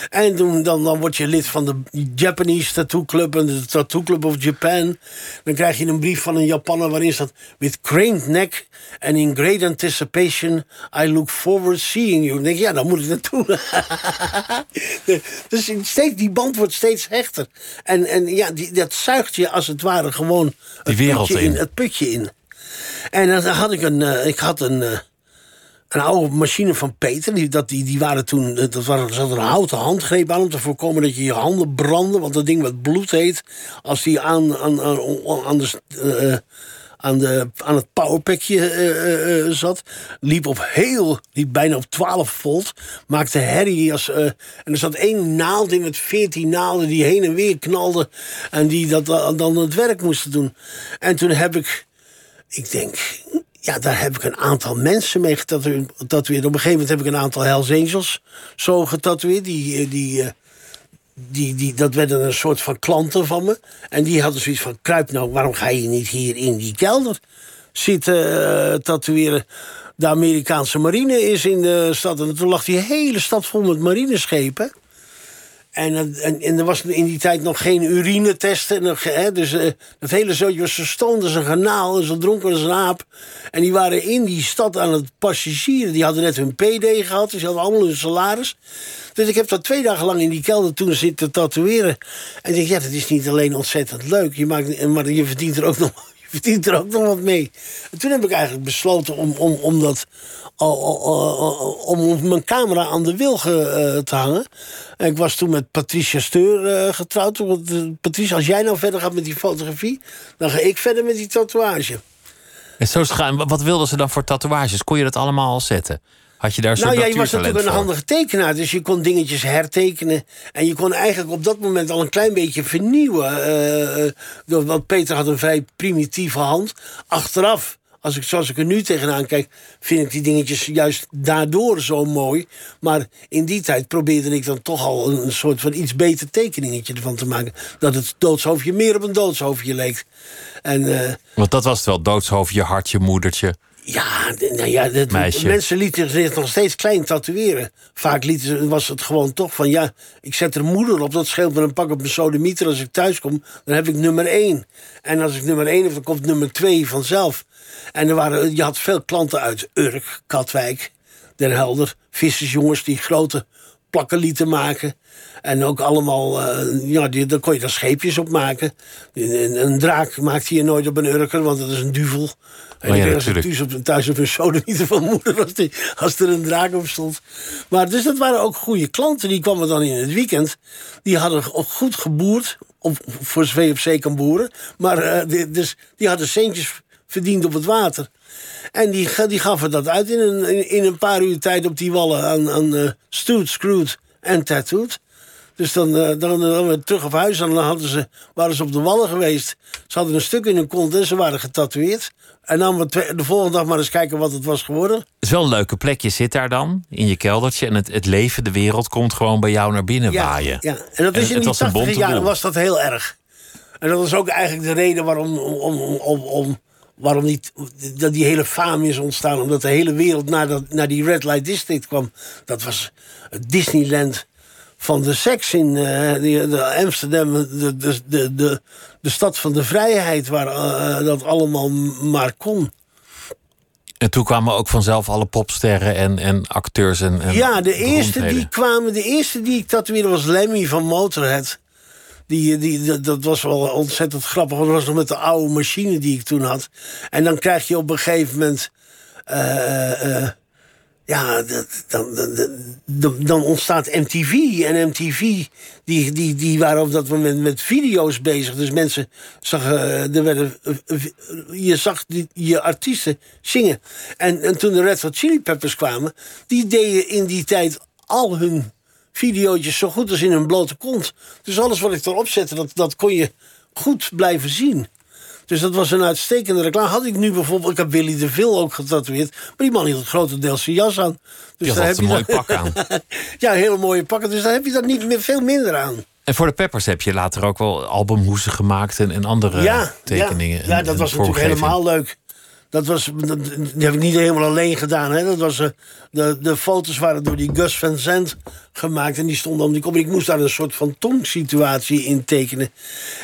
En toen, dan, dan word je lid van de Japanese Tattoo Club... en de Tattoo Club Japan. Dan krijg je een brief van een Japanner waarin staat... With craned neck and in great anticipation... I look forward seeing you. Dan denk je, ja, dan moet ik naartoe. dus steeds, die band wordt steeds hechter. En, en ja, die, dat zuigt je als het ware gewoon... Die wereld in. in. Het putje in. En dan had ik een... Uh, ik had een... Uh, een oude machine van Peter. Die, dat, die, die waren toen, dat was, er zat een houten handgreep aan om te voorkomen dat je je handen brandde. Want dat ding wat bloed heet, als die aan, aan, aan, de. Uh, aan, de, aan het powerpackje zat. Liep op heel, liep bijna op 12 volt. Maakte herrie. Als, en er zat één naald in met 14 naalden die heen en weer knalden. En die dat, dan het werk moesten doen. En toen heb ik, ik denk, ja, daar heb ik een aantal mensen mee getatoeëerd. Op een gegeven moment heb ik een aantal Hells Angels zo getatoeëerd. Die, eh, die, eh, die, die, dat werden een soort van klanten van me. En die hadden zoiets van, kruip nou, waarom ga je niet hier in die kelder zitten uh, tatoeëren? De Amerikaanse marine is in de stad. En toen lag die hele stad vol met marineschepen. En, en, en, er was in die tijd nog geen urinetesten. Hè, dus uh, het hele zootje was zo stoned als een ganaal. En zo dronken als een aap. En die waren in die stad aan het passagieren. Die hadden net hun PD gehad. Dus die hadden allemaal hun salaris. Dus ik heb dat twee dagen lang in die kelder toen zitten tatoeëren. En ik dacht, ja, dat is niet alleen ontzettend leuk. Je maakt, maar je verdient er ook nog verdient er ook nog wat mee. En toen heb ik eigenlijk besloten om, om, om, dat, om mijn camera aan de wilgen uh, te hangen. En ik was toen met Patricia Steur uh, getrouwd. Uh, Patricia, als jij nou verder gaat met die fotografie... dan ga ik verder met die tatoeage. En zo schuin, wat wilden ze dan voor tatoeages? Kon je dat allemaal al zetten? Had je daar zo'n Nou ja, je was natuurlijk een handige tekenaar, dus je kon dingetjes hertekenen. En je kon eigenlijk op dat moment al een klein beetje vernieuwen. eh, eh, want Peter had een vrij primitieve hand. Achteraf, als ik, zoals ik er nu tegenaan kijk, vind ik die dingetjes juist daardoor zo mooi. Maar in die tijd probeerde ik dan toch al een, een soort van iets beter tekeningetje ervan te maken. Dat het doodshoofdje meer op een doodshoofdje leek. En eh, Want dat was het wel, doodshoofdje, hartje, moedertje. Ja, nou ja dat, Meisje. mensen lieten zich nog steeds klein tatoeëren. Vaak lieten was het gewoon toch van... ja, ik zet er moeder op, dat scheelt me een pak op mijn sodemieter. Als ik thuis kom, dan heb ik nummer één. En als ik nummer één heb, dan komt nummer twee vanzelf. En er waren, je had veel klanten uit Urk, Katwijk, Den Helder... vissersjongens die grote plakken lieten maken. En ook allemaal, eh, ja, die, daar kon je dan scheepjes op maken. Een, een draak maakte je nooit op een urker, want dat is een duvel. En Oh ja, ik thuis op, thuis op een sodemieter van moeder als, die, als er een draak op stond. Maar dus dat waren ook goede klanten. Die kwamen dan in het weekend. Die hadden goed geboerd. Op, voor zover je op zee kan boeren. Maar eh, die, dus, die hadden centjes verdiend op het water. En die, die gaven dat uit in een, in, een paar uur tijd op die wallen aan, aan eh Stoot, Screwed en Tattooed. Dus dan, eh, dan, dan we terug op huis en dan hadden ze, waren ze op de wallen geweest. Ze hadden een stuk in hun kont en ze waren getatoeëerd. En dan we de volgende dag maar eens kijken wat het was geworden. Het is wel een leuke plek. Je zit daar dan, in je keldertje... en het, het leven, de wereld, komt gewoon bij jou naar binnen waaien. Ja, en dat is het in die was een 80 bonte jaren was dat heel erg. En dat was ook eigenlijk de reden waarom, om, om, om, om- waarom niet, dat die hele fame is ontstaan. Omdat de hele wereld naar, dat, naar die Red Light District kwam. Dat was het Disneyland van de seks in eh, de Amsterdam. De, de, de, de, de stad van de vrijheid waar eh, dat allemaal maar kon. En toen kwamen ook vanzelf alle popsterren en, en acteurs en, en Ja, de eerste die kwamen, de eerste die ik tatoeëerde was Lemmy van Motorhead. Die, die, dat- was wel ontzettend grappig. want Dat was nog met de oude machine die ik toen had. En dan krijg je op een gegeven moment. eh, eh, ja, dat, dan, dan, dan, ontstaat MTV. En MTV, die, die, die waren op dat moment met video's bezig. Dus mensen zagen, eh, er werden, eh, eh, je zag die, je artiesten zingen. En, en toen de Red Hot Chili Peppers kwamen, die deden in die tijd al hun videootjes zo goed als in hun blote kont. Dus alles wat ik erop zette, dat, dat kon je goed blijven zien. Dus dat was een uitstekende reclame. Had ik nu bijvoorbeeld, ik heb Willy de Vil ook getatoeëerd. Maar die man hield grotendeels zijn jas aan. Dus daar altijd een mooi pak aan. ja, hele mooie pakken. Dus daar heb je dat niet meer, veel minder aan. En voor de Peppers heb je later ook wel albumhoesen gemaakt en, en andere ja, tekeningen. Ja, en- ja dat was natuurlijk helemaal leuk. Dat was, dat, die heb ik niet helemaal alleen gedaan. Hè. Dat was, eh, de, de foto's waren door die Gus Van Zandt gemaakt. En die stonden om die kop. Ik moest daar een soort van tongsituatie in tekenen.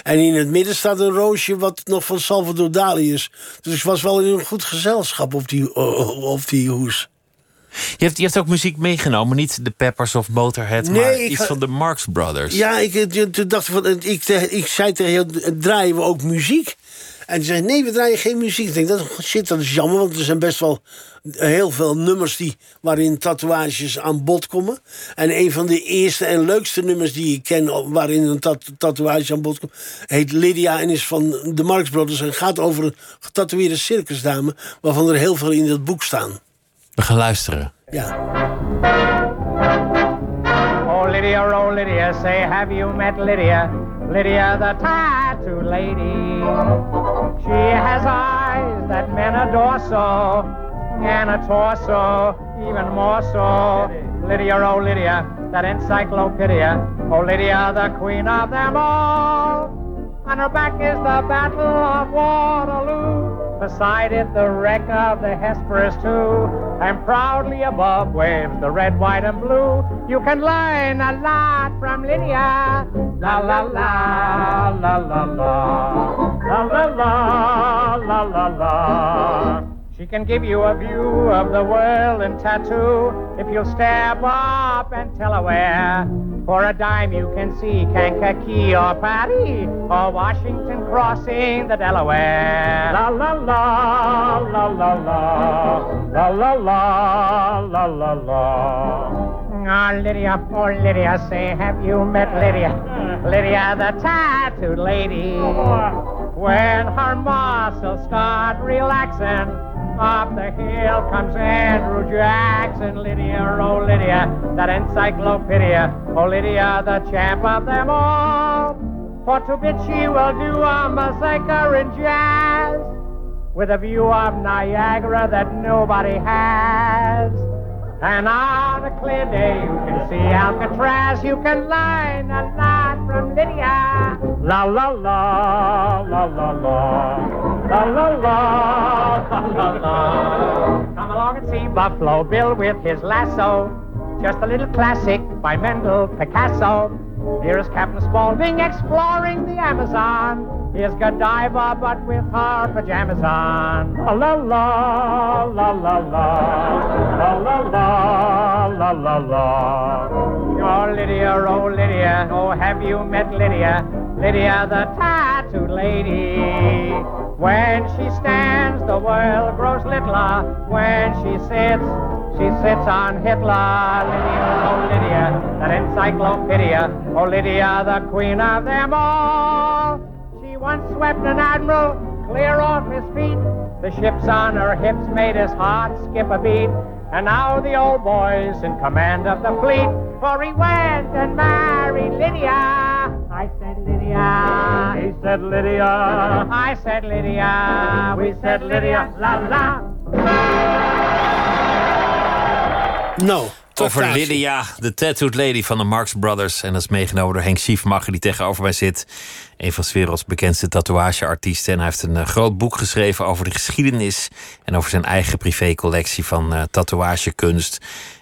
En in het midden staat een roosje wat nog van Salvador Dali is. Dus ik was wel in een goed gezelschap op die, eh, op die hoes. Je hebt, je hebt ook muziek meegenomen, niet de Peppers of Motorhead, Nee, maar iets ga- van de Marx Brothers. Ja, ik, eh, toen dacht ik, van, ik, ik zei tegen eh, draaien we ook muziek? En die zei, nee, we draaien geen muziek. Ik denk, dat, shit, dat is jammer, want er zijn best wel heel veel nummers die, waarin tatoeages aan bod komen. En een van de eerste en leukste nummers die ik ken, waarin een tat- tatoeage aan bod komt, heet Lydia en is van de Marx Brothers en gaat over een getatoeëerde circusdame, waarvan er heel veel in dat boek staan. We gaan luisteren. Ja. Oh, Lydia, oh, Lydia, say, have you met Lydia? Lydia, the tattoo lady. She has eyes that men adore so, and a torso even more so. Lydia, oh, Lydia, that encyclopedia. Oh, Lydia, the queen of them all. On her back is the Battle of Waterloo. Beside it, the wreck of the Hesperus, too. And proudly above waves the red, white, and blue. You can learn a lot from Lydia. La la la, la la la. La la la, la la la. She can give you a view of the world in tattoo if you'll step up and tell her where. For a dime you can see Kankakee or Paris or Washington crossing the Delaware. La la la, la la la, la la la, la la la. Oh, Lydia, oh, Lydia, say, have you met Lydia? Lydia, the tattooed lady. Oh, when her muscles start relaxing, up the hill comes Andrew Jackson. Lydia, oh Lydia, that encyclopedia. Oh Lydia, the champ of them all. For to bit she will do a massacre in jazz with a view of Niagara that nobody has. And on a clear day you can see Alcatraz. You can learn a lot from Lydia. La la la, la la la, la la la, la la la. Come along and see Buffalo Bill with his lasso. Just a little classic by Mendel Picasso. Here is Captain Spaulding exploring the Amazon. Here's Godiva, but with her pajamas on. La la la, la la la, la la la, la la la. Oh Lydia, oh Lydia, oh have you met Lydia? Lydia the tattooed lady. When she stands, the world grows littler. When she sits, she sits on Hitler. Lydia, oh Lydia, that encyclopedia. Oh Lydia, the queen of them all. She once swept an admiral clear off his feet. The ships on her hips made his heart skip a beat. And now the old boy's in command of the fleet. For he went and married Lydia. I said Lydia. He said Lydia. I said Lydia. We said Lydia. La la. Nou, Over. Lydia, de tattooed lady van de Marx Brothers. En dat is meegenomen door Henk Schiefmacher, die tegenover mij zit. Een van 's werelds bekendste tatoeageartiesten. En hij heeft een eh, groot boek geschreven over de geschiedenis. En over zijn eigen privécollectie van eh, tatoeagekunst.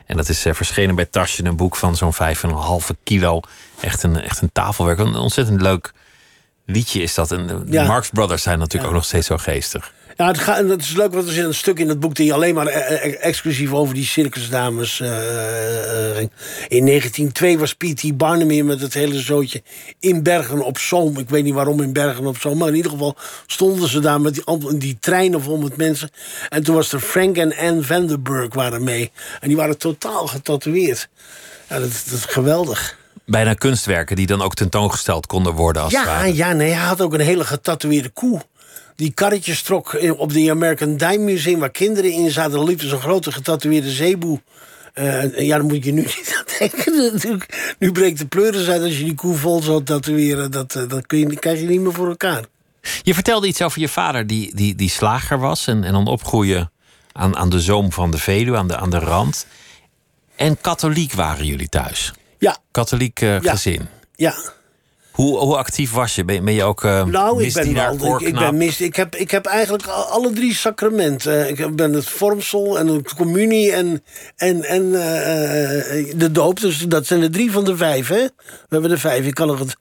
En dat is eh, verschenen bij Taschen, een boek van zo'n 5,5 kilo. Echt een, echt een tafelwerk. Een ontzettend leuk liedje is dat. En de Ja. Marx Brothers zijn natuurlijk ook nog steeds zo geestig. Ja, het, gaat, het is leuk, want er zit een stuk in het boek... die alleen maar eh, eh, exclusief over die circusdames eh, eh, ging. In 1902 was P.T. Barnum met het hele zootje in Bergen op Zoom. Ik weet niet waarom in Bergen op Zoom... maar in ieder geval stonden ze daar met die, die treinen vol met mensen. En toen was er Frank en Anne Vanderburg waren mee. En die waren totaal getatoeëerd. Ja, dat, dat is geweldig. Bijna kunstwerken die dan ook tentoongesteld konden worden als Ja, ja, nee, hij had ook een hele getatoeëerde koe. Die karretjes trok op de American Dime Museum... waar kinderen in zaten. Liep een grote getatoeëerde zeeboe. Eh, ja, dan moet je nu niet aan denken. natuurlijk. Nu breekt de pleuris uit als je die koe vol zou tatoeëren. Dat, eh, dat kun je, krijg je niet meer voor elkaar. Je vertelde iets over je vader die, die, die slager was en, en dan opgroeien aan, aan de zoom van de Veluwe, aan de, aan de rand. En katholiek waren jullie thuis. Ja, Katholiek eh, Ja. gezin. ja. Hoe, hoe actief was je? Ben, je- ben je ook eh Nou, ik ben, wel, ik, ik, ben mis, ik, heb, ik heb eigenlijk al- alle drie sacramenten. Ik heb- ben het vormsel en de communie en, en, en eh, eh, de doop. Dus dat zijn de drie van de vijf, hè? We hebben er vijf. Ik kan nog het,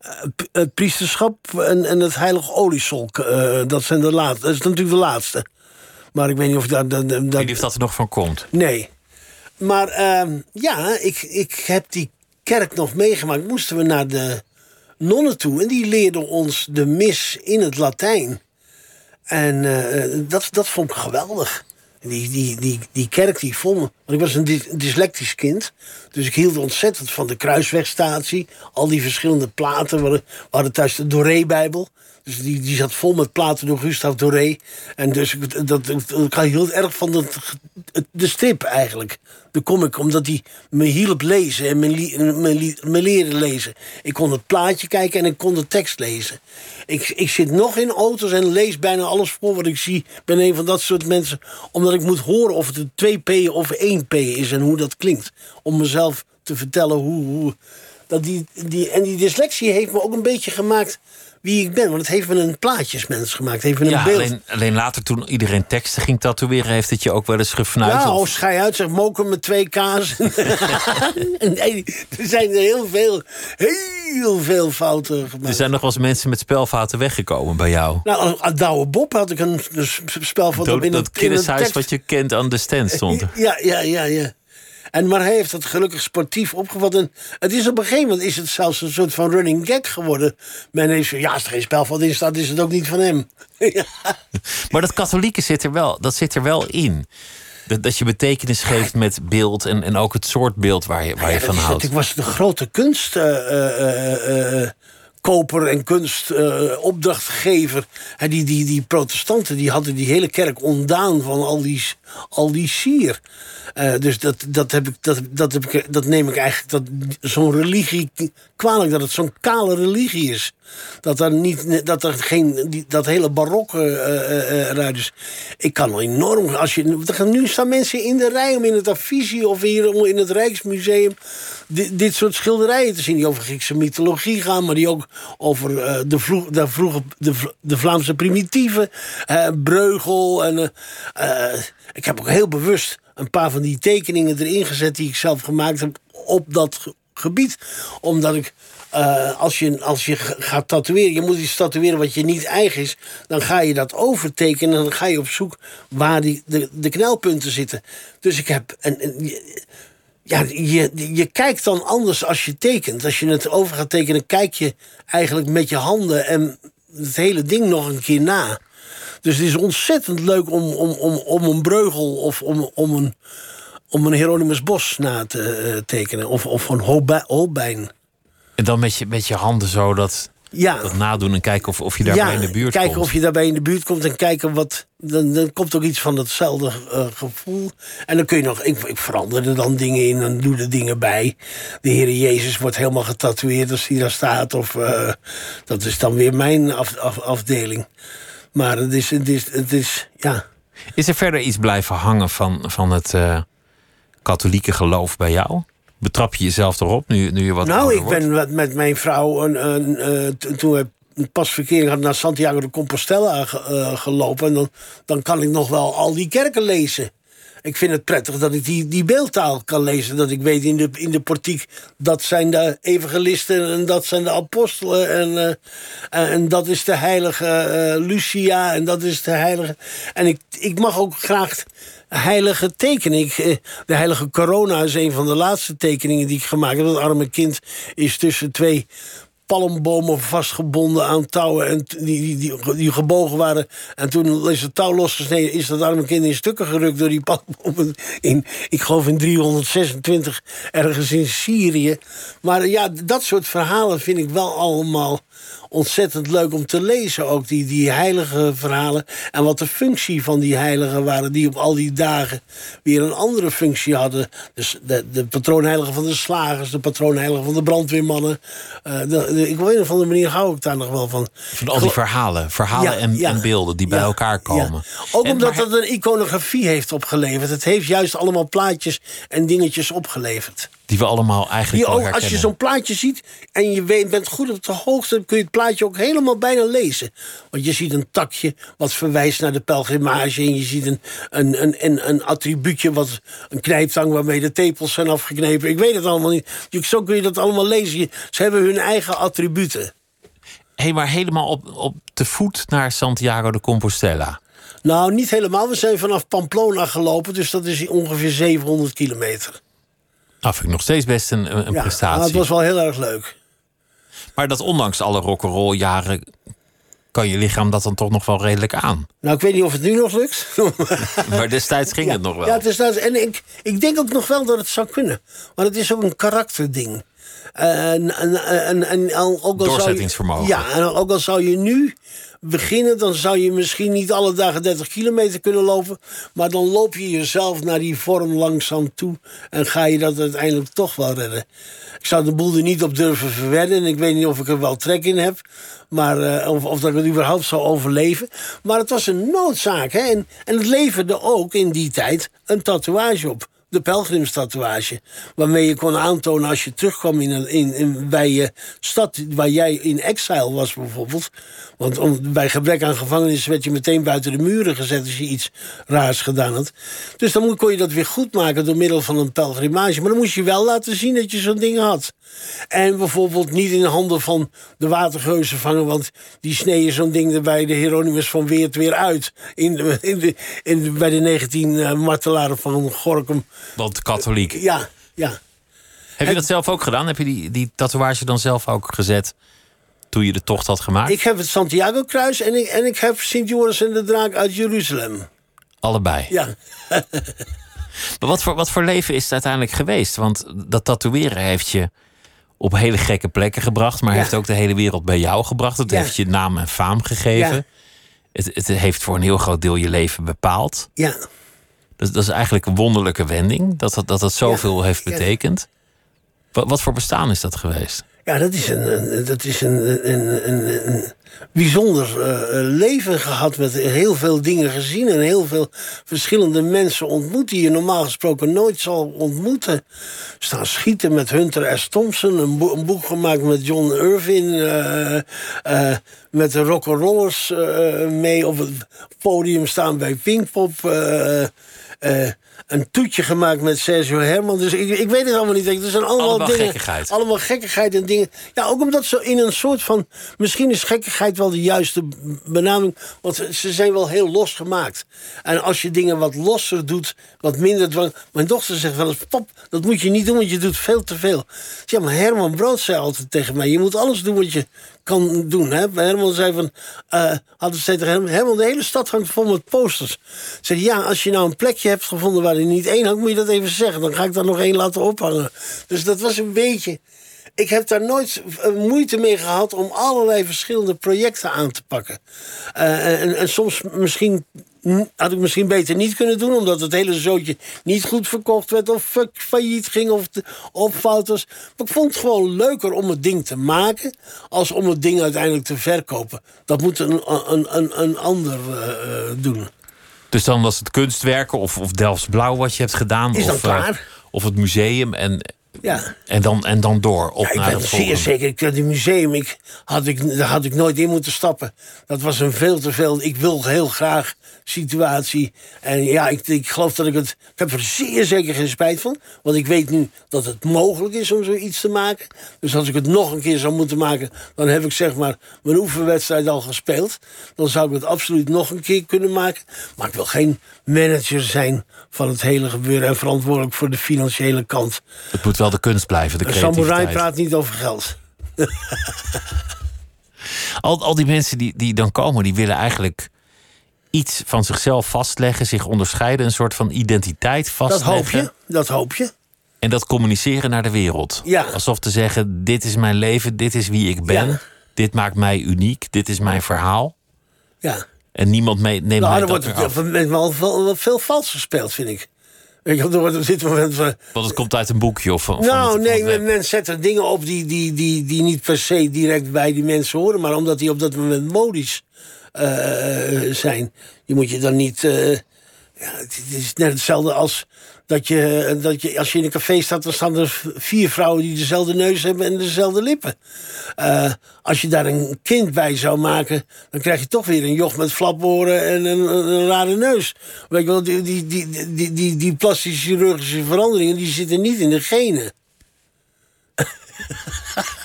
eh, het priesterschap en, en het heilige oliesolk. eh, dat zijn de laatste. Dat is natuurlijk de laatste. Maar ik weet niet of dat... dat, dat Ik weet niet of dat er nog van komt. Nee. Maar ehm, ja, ik, ik heb die kerk nog meegemaakt. Moesten we naar de nonnen toe. En die leerden ons de mis in het Latijn. En eh, dat, dat vond ik geweldig. Die, die, die, die kerk die vond me. Want ik was een dys- dyslectisch kind. Dus ik hield ontzettend van de kruiswegstatie. Al die verschillende platen. We hadden thuis de Doré-bijbel. Dus die, die zat vol met platen door Gustave Doré. En dus dat, ik hield erg van dat, de strip eigenlijk. De comic, omdat die me hielp lezen en me, me, me leren lezen. Ik kon het plaatje kijken en ik kon de tekst lezen. Ik, ik zit nog in auto's en lees bijna alles voor wat ik zie. Ik ben een van dat soort mensen. Omdat ik moet horen of het een 2P of 1P is en hoe dat klinkt. Om mezelf te vertellen hoe... hoe dat die, die, en die dyslexie heeft me ook een beetje gemaakt wie ik ben. Want het heeft me een plaatjesmens gemaakt. Heeft me een Ja, beeld. alleen, alleen later toen iedereen teksten ging tatoeëren... heeft het je ook wel eens gefnuit. Ja, of- of schei uit, zeg moken met twee kaas. nee, er zijn er heel veel, heel veel fouten er gemaakt. zijn nog wel eens mensen met spelfouten weggekomen bij jou. Nou, aan Douwe Bob had ik een, spelfout Dat, op in dat kindershuis tekst. wat je kent aan de stand stond. Ja, ja, ja, ja. En, maar hij heeft het gelukkig sportief opgevat. En het is op een gegeven moment is het zelfs een soort van running gag geworden. Men heeft zo, ja, als er geen spelfout in staat, is het ook niet van hem. ja. Maar dat katholieke zit er wel, dat zit er wel in. Dat, dat je betekenis geeft met beeld en, en ook het soort beeld waar je, waar je Ja, van houdt. natuurlijk was de grote kunst. eh, eh, eh, koper en kunst eh. Hè, die, die, die protestanten die hadden die hele kerk ontdaan van al die, al die sier. Eh, dus dat, dat, heb ik, dat, dat, heb ik, dat neem ik eigenlijk dat, zo'n religie kwalijk, dat het zo'n kale religie is. Dat er, niet, dat er geen, die, dat hele barokke uh, eruit is. Ik kan al enorm. Als je, nu staan mensen in de rij om in het Affisie of hier in het Rijksmuseum. Dit, dit soort schilderijen te zien. Die over Griekse mythologie gaan, maar die ook over de, vroeg, de, vroege, de, de Vlaamse primitieven. Breugel. En, ik heb ook heel bewust een paar van die tekeningen erin gezet die ik zelf gemaakt heb op dat gebied. Omdat ik, uh, als, je, als je gaat tatoeëren, je moet iets tatoeëren wat je niet eigen is, dan ga je dat overtekenen en dan ga je op zoek waar die, de, de knelpunten zitten. Dus ik heb. En, ja, je, je kijkt dan anders als je tekent. Als je het over gaat tekenen, kijk je eigenlijk met je handen en het hele ding nog een keer na. Dus het is ontzettend leuk om, om, om, om een breugel of om, om, een, om een Hieronymus Bos na te uh, tekenen. Of, of een Holbein. En dan met je, met je handen zo dat, ja. dat nadoen en kijken of, of je daarbij in de buurt kijken komt. of je daarbij in de buurt komt en kijken wat... Dan, dan komt ook iets van hetzelfde uh, gevoel. En dan kun je nog... Ik, ik verander er dan dingen in en doe er dingen bij. De Heer Jezus wordt helemaal getatoeëerd als hij daar staat. Of, uh, dat is dan weer mijn af, af, afdeling. Maar het is, het is, het is, ja. Is er verder iets blijven hangen van, van het uh, katholieke geloof bij jou? Betrap je jezelf erop nu, nu je wat Nou, ik wordt? ben met mijn vrouw, een, een, uh, toen we pas verkering hadden, naar Santiago de Compostela uh, gelopen. En dan, dan kan ik nog wel al die kerken lezen ik vind het prettig dat ik die, die beeldtaal kan lezen. Dat ik weet in de, in de portiek, dat zijn de evangelisten en dat zijn de apostelen. En, uh, en dat is de heilige uh, Lucia en dat is de heilige... En ik, ik mag ook graag heilige tekenen. Ik, eh, de heilige corona is een van de laatste tekeningen die ik gemaakt heb. Dat arme kind is tussen twee palmbomen vastgebonden aan touwen en die, die, die, gebogen waren. En toen is het touw losgesneden, is dat arme kind in stukken gerukt door die palmbomen. In, ik geloof in 326 ergens in Syrië. Maar ja, dat soort verhalen vind ik wel allemaal ontzettend leuk om te lezen. Ook die, die heilige verhalen. En wat de functie van die heiligen waren. Die op al die dagen weer een andere functie hadden. Dus de, de patroonheilige van de slagers. De patroonheilige van de brandweermannen. Uh, de, ik op een of andere manier hou ik daar nog wel van. Van al die verhalen. Verhalen ja, en, ja, en, beelden die bij elkaar komen. Ook en, omdat dat een iconografie heeft opgeleverd. Het heeft juist allemaal plaatjes en dingetjes opgeleverd. Die we allemaal eigenlijk die ook, Als je zo'n plaatje ziet en je weet, bent goed op de hoogte... dan kun je het plaatje ook helemaal bijna lezen. Want je ziet een takje wat verwijst naar de pelgrimage... en je ziet een, een, een, een, een attribuutje, wat, een knijptang... waarmee de tepels zijn afgeknepen. Ik weet het allemaal niet. Zo kun je dat allemaal lezen. Ze hebben hun eigen attributen. Hey, maar helemaal op, op de voet naar Santiago de Compostela... Nou, niet helemaal. We zijn vanaf Pamplona gelopen, dus dat is ongeveer 700 kilometer. Nou, vind ik nog steeds best een, een ja, prestatie. het was wel heel erg leuk. Maar dat ondanks alle rock'n'roll jaren kan je lichaam dat dan toch nog wel redelijk aan. Nou, ik weet niet of het nu nog lukt. maar destijds ging ja, het nog wel. Ja, destijds, en ik, ik denk ook nog wel dat het zou kunnen. Maar het is ook een karakterding. En, en, en, en ook al Doorzettingsvermogen. Zou je, ja, en ook al zou je nu beginnen, dan zou je misschien niet alle dagen 30 kilometer kunnen lopen. Maar dan loop je jezelf naar die vorm langzaam toe. En ga je dat uiteindelijk toch wel redden. Ik zou de boel er niet op durven verwedden. En ik weet niet of ik er wel trek in heb. Maar, uh, of, of dat ik het überhaupt zou overleven. Maar het was een noodzaak. Hè? En, en het leverde ook in die tijd een tatoeage op de pelgrimstatoeage. Waarmee je kon aantonen als je terugkwam in, een, in, in, bij je stad waar jij in exile was bijvoorbeeld. Want om, bij gebrek aan gevangenis werd je meteen buiten de muren gezet als je iets raars gedaan had. Dus dan kon je dat weer goed maken door middel van een pelgrimage. Maar dan moest je wel laten zien dat je zo'n ding had. En bijvoorbeeld niet in de handen van de watergeuzen vangen, want die sneden zo'n ding er bij de Hieronymus van Weert weer uit. In de, in de, in bij de 19 uh, martelaren van Gorkum. Want katholiek. Ja, ja. Heb je dat zelf ook gedaan? Heb je die, die tatoeage dan zelf ook gezet toen je de tocht had gemaakt? Ik heb het Santiago-kruis en ik, en ik heb Sint Joris en de Draak uit Jeruzalem. Allebei? Ja. maar wat voor, wat voor leven is het uiteindelijk geweest? Want dat tatoeëren heeft je op hele gekke plekken gebracht, maar Ja. heeft ook de hele wereld bij jou gebracht. Het Ja. heeft je naam en faam gegeven. Ja. Het, het heeft voor een heel groot deel je leven bepaald. Ja, Dat, dat is eigenlijk een wonderlijke wending, dat dat, dat, dat zoveel heeft betekend. Wat, wat voor bestaan is dat geweest? ja dat is een, dat is een, een, een, een bijzonder eh, leven gehad. Met heel veel dingen gezien en heel veel verschillende mensen ontmoet. die je normaal gesproken nooit zal ontmoeten. Staan schieten met Hunter S. Thompson. Een, boek, een boek gemaakt met John Irvin. eh, eh, met de rock'n'rollers eh mee op het podium staan bij Pinkpop. Eh, een toetje gemaakt met Sergio Herman. Dus ik, ik weet het allemaal niet. Het zijn allemaal, Allemaal dingen. gekkigheid. Allemaal gekkigheid en dingen. Ja, ook omdat ze in een soort van. Misschien is gekkigheid wel de juiste benaming. Want ze zijn wel heel los gemaakt. En als je dingen wat losser doet, wat minder dwang. Mijn dochter zegt wel eens: Pap, dat moet je niet doen, want je doet veel te veel. Ja, maar Herman Brood zei altijd tegen mij: Je moet alles doen wat je kan doen. Hè? Herman zei van. had het tegen Herman: Herman, de hele stad hangt vol met posters. Zei ja, als je nou een plekje hebt gevonden waar er niet één hangt, moet je dat even zeggen. Dan ga ik daar nog één laten ophangen. Dus dat was een beetje. Ik heb daar nooit eh, moeite mee gehad om allerlei verschillende projecten aan te pakken. Eh, en, soms misschien had ik misschien beter niet kunnen doen, omdat het hele zootje niet goed verkocht werd, of fa- failliet ging, of, de- of fout was. Maar ik vond het gewoon leuker om het ding te maken, als om het ding uiteindelijk te verkopen. Dat moet een, een, een, een ander eh, eh, doen. Dus dan was het kunstwerken of, of Delfts Blauw wat je hebt gedaan. Is of, eh, of het museum en, Ja. en, dan, en dan door. Op Ja, ik naar het zeer volgende. zeker. Ik, dat museum, ik, had ik, daar had ik nooit in moeten stappen. Dat was een veel te veel. Ik wil heel graag situatie. En ja, ik, ik geloof dat ik het. Ik heb er zeer zeker geen spijt van. Want ik weet nu dat het mogelijk is om zoiets te maken. Dus als ik het nog een keer zou moeten maken. dan heb ik zeg maar mijn oefenwedstrijd al gespeeld. Dan zou ik het absoluut nog een keer kunnen maken. Maar ik wil geen manager zijn van het hele gebeuren. en verantwoordelijk voor de financiële kant. Het moet wel de kunst blijven, de Een samurai creativiteit. praat niet over geld. Al, al die mensen die, die dan komen, die willen eigenlijk iets van zichzelf vastleggen, zich onderscheiden, een soort van identiteit Dat vastleggen. hoop je, dat hoop je. En dat communiceren naar de wereld. Ja. Alsof te zeggen: dit is mijn leven, dit is wie ik ben, Ja. dit maakt mij uniek, dit is mijn verhaal. Ja. En niemand mee, neemt Nou, mij er dat wordt het af. wel veel, veel vals gespeeld, vind ik. Weet je, wel, er wordt op dit moment. van- Want het komt uit een boekje of van. nou, van nee, men, men zet er dingen op die, die, die, die niet per se direct bij die mensen horen, maar omdat die op dat moment modisch eh, zijn. Je moet je dan niet. eh, ja, het is net hetzelfde als dat je, dat je. Als je in een café staat, dan staan er vier vrouwen die dezelfde neus hebben en dezelfde lippen. Eh, als je daar een kind bij zou maken, dan krijg je toch weer een joch met flaporen en een, rare neus. Weet je wel, die, die, die, die, die, die plastische chirurgische veranderingen die zitten niet in de genen.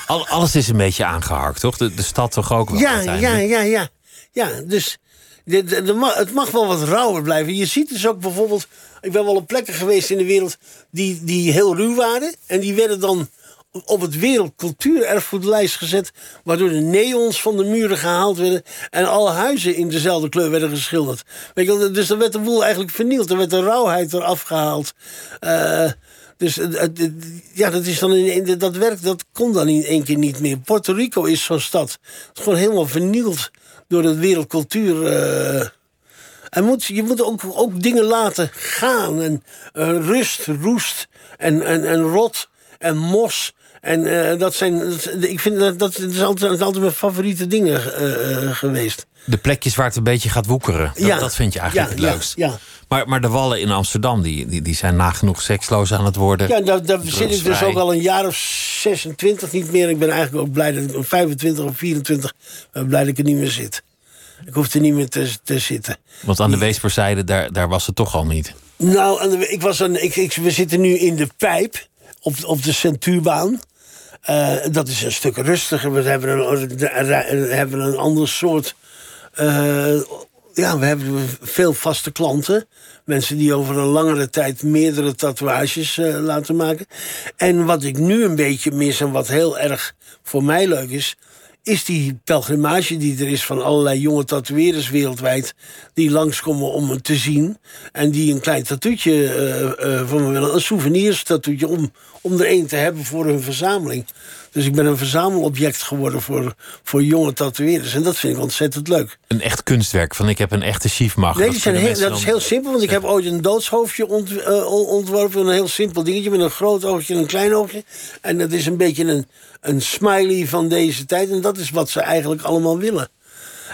Al- alles is een beetje aangeharkt, toch? De, de stad toch ook wel. Ja, ja, ja, ja. Ja, dus de, de, het mag wel wat rauwer blijven. Je ziet dus ook bijvoorbeeld... Ik ben wel op plekken geweest in de wereld die, die heel ruw waren. En die werden dan op het wereldcultuurerfgoedlijst gezet... waardoor de neons van de muren gehaald werden... en alle huizen in dezelfde kleur werden geschilderd. Weet je dus dan werd de boel eigenlijk vernield. Er werd de rauwheid eraf gehaald. Eh, dus ja, dat, is dan in, dat werk dat kon dan in één keer niet meer. Puerto Rico is zo'n stad. Het is gewoon helemaal vernield door de wereldcultuur. eh. En moet, je moet ook, ook dingen laten gaan. En eh, rust, roest en, en, en rot en mos. En eh, dat zijn, dat- ik vind dat, dat is altijd, dat is altijd mijn favoriete dingen eh, geweest. De plekjes waar het een beetje gaat woekeren. Dat, Ja. dat vind je eigenlijk Ja, het leukst. ja. Maar, maar de wallen in Amsterdam, die, die, die zijn nagenoeg seksloos aan het worden. Ja, daar, daar zit ik dus ook al een jaar of 26 niet meer. Ik ben eigenlijk ook blij dat ik 25 of 24 ben blij dat ik er niet meer zit. Ik hoef er niet meer te, te zitten. Want aan de Weesperzijde, daar, daar was het toch al niet. Nou, aan de- ik was aan, ik, ik, we zitten nu in de pijp op, op de Centuurbaan. Eh, dat is een stuk rustiger. We hebben een, we hebben een ander soort. eh, ja, we hebben veel vaste klanten. Mensen die over een langere tijd meerdere tatoeages eh, laten maken. En wat ik nu een beetje mis en wat heel erg voor mij leuk is is die pelgrimage die er is van allerlei jonge tatoeëerders wereldwijd... die langskomen om het te zien. En die een klein tatoetje eh, eh, van me willen. Een souvenirstatoetje om, om er één te hebben voor hun verzameling. Dus ik ben een verzamelobject geworden voor, voor jonge tatoeëerders. En dat vind ik ontzettend leuk. Een echt kunstwerk, van ik heb een echte chiefmacht. Nee, die zijn heel, dat is heel simpel, want ik heb ooit een doodshoofdje ont, eh, on- ontworpen. Een heel simpel dingetje met een groot oogje en een klein oogje. En dat is een beetje een, een smiley van deze tijd. En dat is wat ze eigenlijk allemaal willen.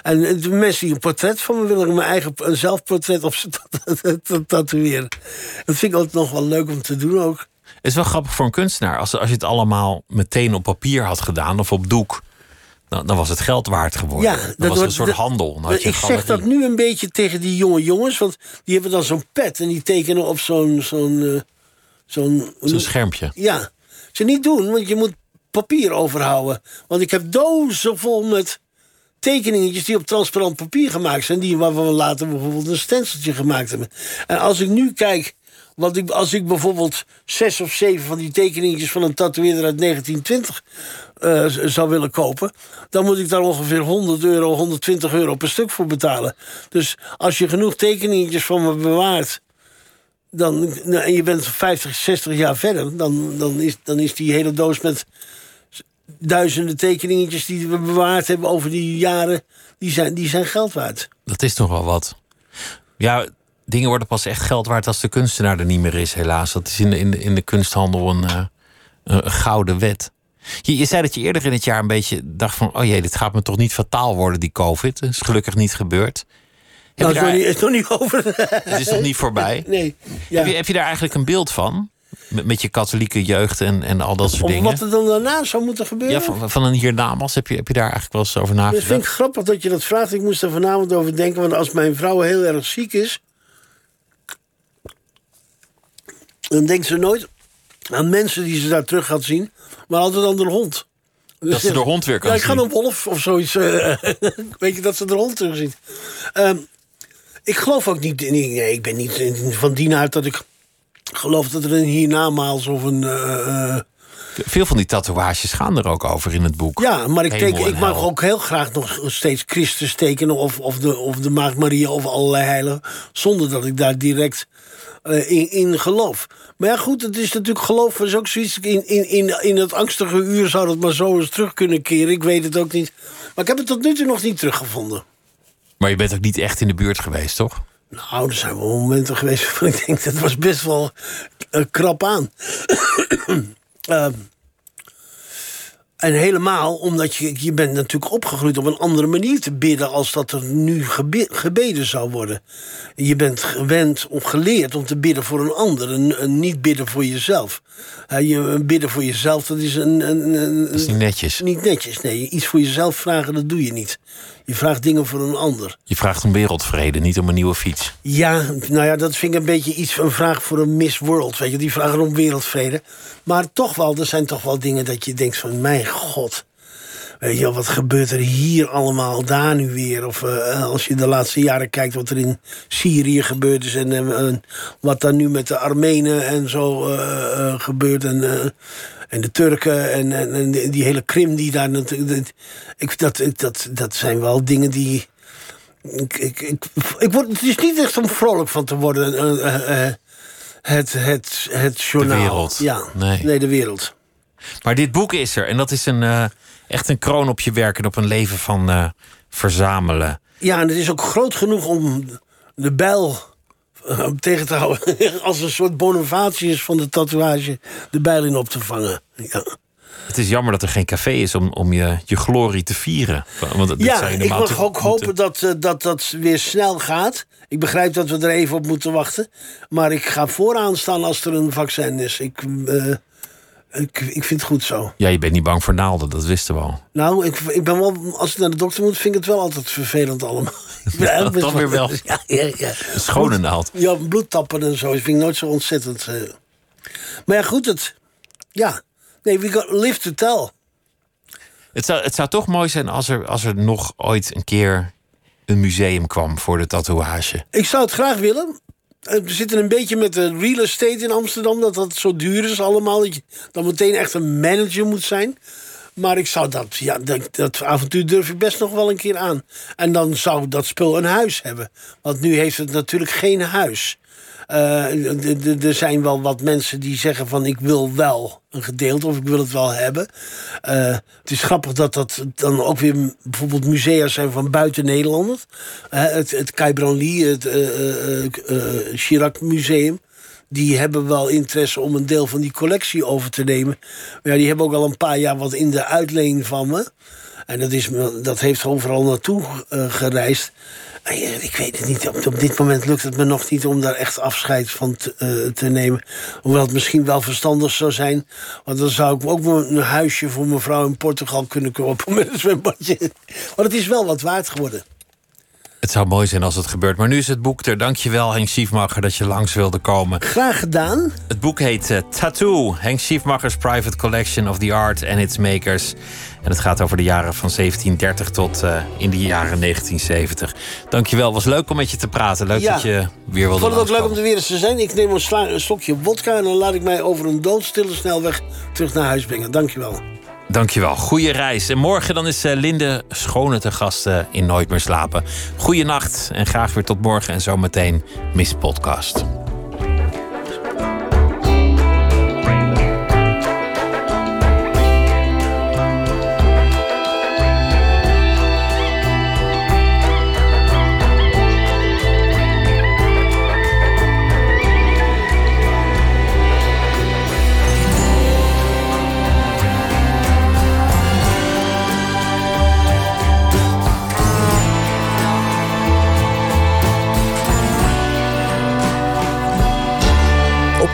En de mensen die een portret van me willen, mijn eigen een zelfportret op ze tat- tat- tatoeëren. Dat vind ik ook nog wel leuk om te doen ook. Het is wel grappig voor een kunstenaar. Als, als je het allemaal meteen op papier had gedaan of op doek, dan, dan was het geld waard geworden. Ja, dan dat was het een soort dat- handel. Dan ik zeg dat nu een beetje tegen die jonge jongens, want die hebben dan zo'n pet en die tekenen op zo'n. zo'n eh, zo'n Zo'n schermpje. Ja, ze niet doen, want je moet papier overhouden. Want ik heb dozen vol met tekeningetjes die op transparant papier gemaakt zijn. Die waarvan we later bijvoorbeeld een stenciltje gemaakt hebben. En als ik nu kijk, want ik, als ik bijvoorbeeld zes of zeven van die tekeningetjes van een tatoeëerder uit 1920 eh, zou willen kopen, dan moet ik daar ongeveer 100 euro, 120 euro per stuk voor betalen. Dus als je genoeg tekeningetjes van me bewaart dan, nou, en je bent 50, 60 jaar verder, dan, dan, is, dan is die hele doos met duizenden tekeningetjes die we bewaard hebben over die jaren, die zijn, die zijn geld waard. Dat is toch wel wat. Ja, dingen worden pas echt geld waard als de kunstenaar er niet meer is, helaas. Dat is in de, in de, in de kunsthandel een, eh, een, een gouden wet. Je, je zei dat je eerder in het jaar een beetje dacht van... oh jee, dit gaat me toch niet fataal worden, die covid. Dat is gelukkig niet gebeurd. Heb Nou, je is, nog daar- niet, is nog niet over. Het is nog niet voorbij. nee. Ja. Heb, je, heb je daar eigenlijk een beeld van? Met, met je katholieke jeugd en, en al dat soort Of dingen? wat er dan daarna zou moeten gebeuren? Ja, van, van een hiernamaals. Heb je, heb je daar eigenlijk wel eens over Dat vind nagedacht? ik grappig dat je dat vraagt. Ik moest er vanavond over denken. Want als mijn vrouw heel erg ziek is... dan denkt ze nooit aan mensen die ze daar terug gaat zien... maar altijd aan de hond. Dat ze de hond weer kan Ja, ik ga een wolf of zoiets. eh, weet je, dat ze de hond terugziet. Ehm ik geloof ook niet... Nee, nee, ik ben niet van die aard dat ik geloof dat er een hiernamaals of een... eh, eh, Veel van die tatoeages gaan er ook over in het boek. ja, maar ik, teken, ik mag ook heel graag nog steeds Christus tekenen... of, of, de, of de Maagd Maria of allerlei heiligen... zonder dat ik daar direct eh, in, in geloof. Maar ja, goed, het is natuurlijk geloof is ook zoiets... In, in, in, in het angstige uur zou dat maar zo eens terug kunnen keren. Ik weet het ook niet. Maar ik heb het tot nu toe nog niet teruggevonden. Maar je bent ook niet echt in de buurt geweest, toch? Nou, er zijn wel momenten geweest waarvan ik denk... dat was best wel eh, krap aan. Ehm, en helemaal omdat je, je bent natuurlijk opgegroeid op een andere manier te bidden... als dat er nu gebe- gebeden zou worden. Je bent gewend of geleerd om te bidden voor een ander... en, en niet bidden voor jezelf. Eh, je, bidden voor jezelf, dat is een... een, een Dat is niet netjes. niet netjes, nee. Iets voor jezelf vragen, dat doe je niet. Je vraagt dingen voor een ander. Je vraagt om wereldvrede, niet om een nieuwe fiets. Ja, nou ja, dat vind ik een beetje iets een vraag voor een Miss World. Weet je, die vragen om wereldvrede. Maar toch wel, er zijn toch wel dingen dat je denkt van, mijn god. Weet je, wel, wat gebeurt er hier allemaal, daar nu weer? Of eh, als je de laatste jaren kijkt wat er in Syrië gebeurd is... en, eh, wat daar nu met de Armenen en zo eh, gebeurt... En, en de Turken en, en, en die, hele Krim die daar dat- Ik, dat, dat, dat zijn wel dingen die... Ik, ik, ik, ik word, het is niet echt om vrolijk van te worden. eh, eh, eh, het, het, het journaal. wereld. Ja, Nee. de wereld. Maar dit boek is er. En dat is een, echt een kroon op je werk en op een leven van verzamelen. Ja, en het is ook groot genoeg om de bijl tegen te houden. Als een soort Bonavatius van de tatoeage de bijl in op te vangen. Ja, Het is jammer dat er geen café is om, om je, je glorie te vieren. Want ja zou je ik mag ook moeten- hopen dat, eh, dat dat weer snel gaat. Ik begrijp dat we er even op moeten wachten. Maar ik ga vooraan staan als er een vaccin is. Ik, eh, ik, ik vind het goed zo. Ja, je bent niet bang voor naalden, dat wisten we al. Nou, ik, ik ben wel, als ik naar de dokter moet, vind ik het wel altijd vervelend allemaal. Ik eigenlijk best dan weer wel. Ja, ja, ja. Een schone naald. Ja, bloedtappen en zo. Dat vind ik nooit zo ontzettend. eh. Maar ja, goed, het. Ja. Nee, we got live to tell. Het zou, het zou toch mooi zijn als er, als er nog ooit een keer een museum kwam voor de tatoeage. Ik zou het graag willen. Eh, We zitten een beetje met de real estate in Amsterdam. Dat dat zo duur is allemaal. Dat je dan meteen echt een manager moet zijn. Maar ik zou dat, ja, dat, dat avontuur durf ik best nog wel een keer aan. En dan zou dat spul een huis hebben. Want nu heeft het natuurlijk geen huis. Uh, er zijn wel wat mensen die zeggen van ik wil wel een gedeelte of ik wil het wel hebben. Uh, het is grappig dat dat dan ook weer bijvoorbeeld musea zijn van buiten Nederland. Uh, het, het het Chirac Museum die hebben wel interesse om een deel van die collectie over te nemen. Maar ja, die hebben ook al een paar jaar wat in de uitleen van me. En dat, is, dat heeft overal naartoe gereisd. En, ik weet het niet. Op, dit moment lukt het me nog niet om daar echt afscheid van te, te, nemen. Hoewel het misschien wel verstandig zou zijn. Want dan zou ik ook een huisje voor mevrouw in Portugal kunnen kopen met een zwembadje. Maar het is wel wat waard geworden. Het zou mooi zijn als het gebeurt. Maar nu is het boek er. Dankjewel, Henk Schiefmacher, dat je langs wilde komen. Graag gedaan. Het boek heet uh, Tattoo. Henk Schiefmacher's Private Collection of the Art and Its Makers. En het gaat over de jaren van 1730 tot uh, in de jaren 1970. Dankjewel, was leuk om met je te praten. Leuk ja. dat je weer wilde Ik vond het ook leuk om er weer eens te zijn. Ik neem een, een stokje wodka en dan laat ik mij over een doodstille snelweg terug naar huis brengen. Dankjewel. Dankjewel. Goeie reis. En morgen dan is Linde Schone te gast in Nooit meer slapen. Goeie nacht en graag weer tot morgen en zometeen Miss Podcast.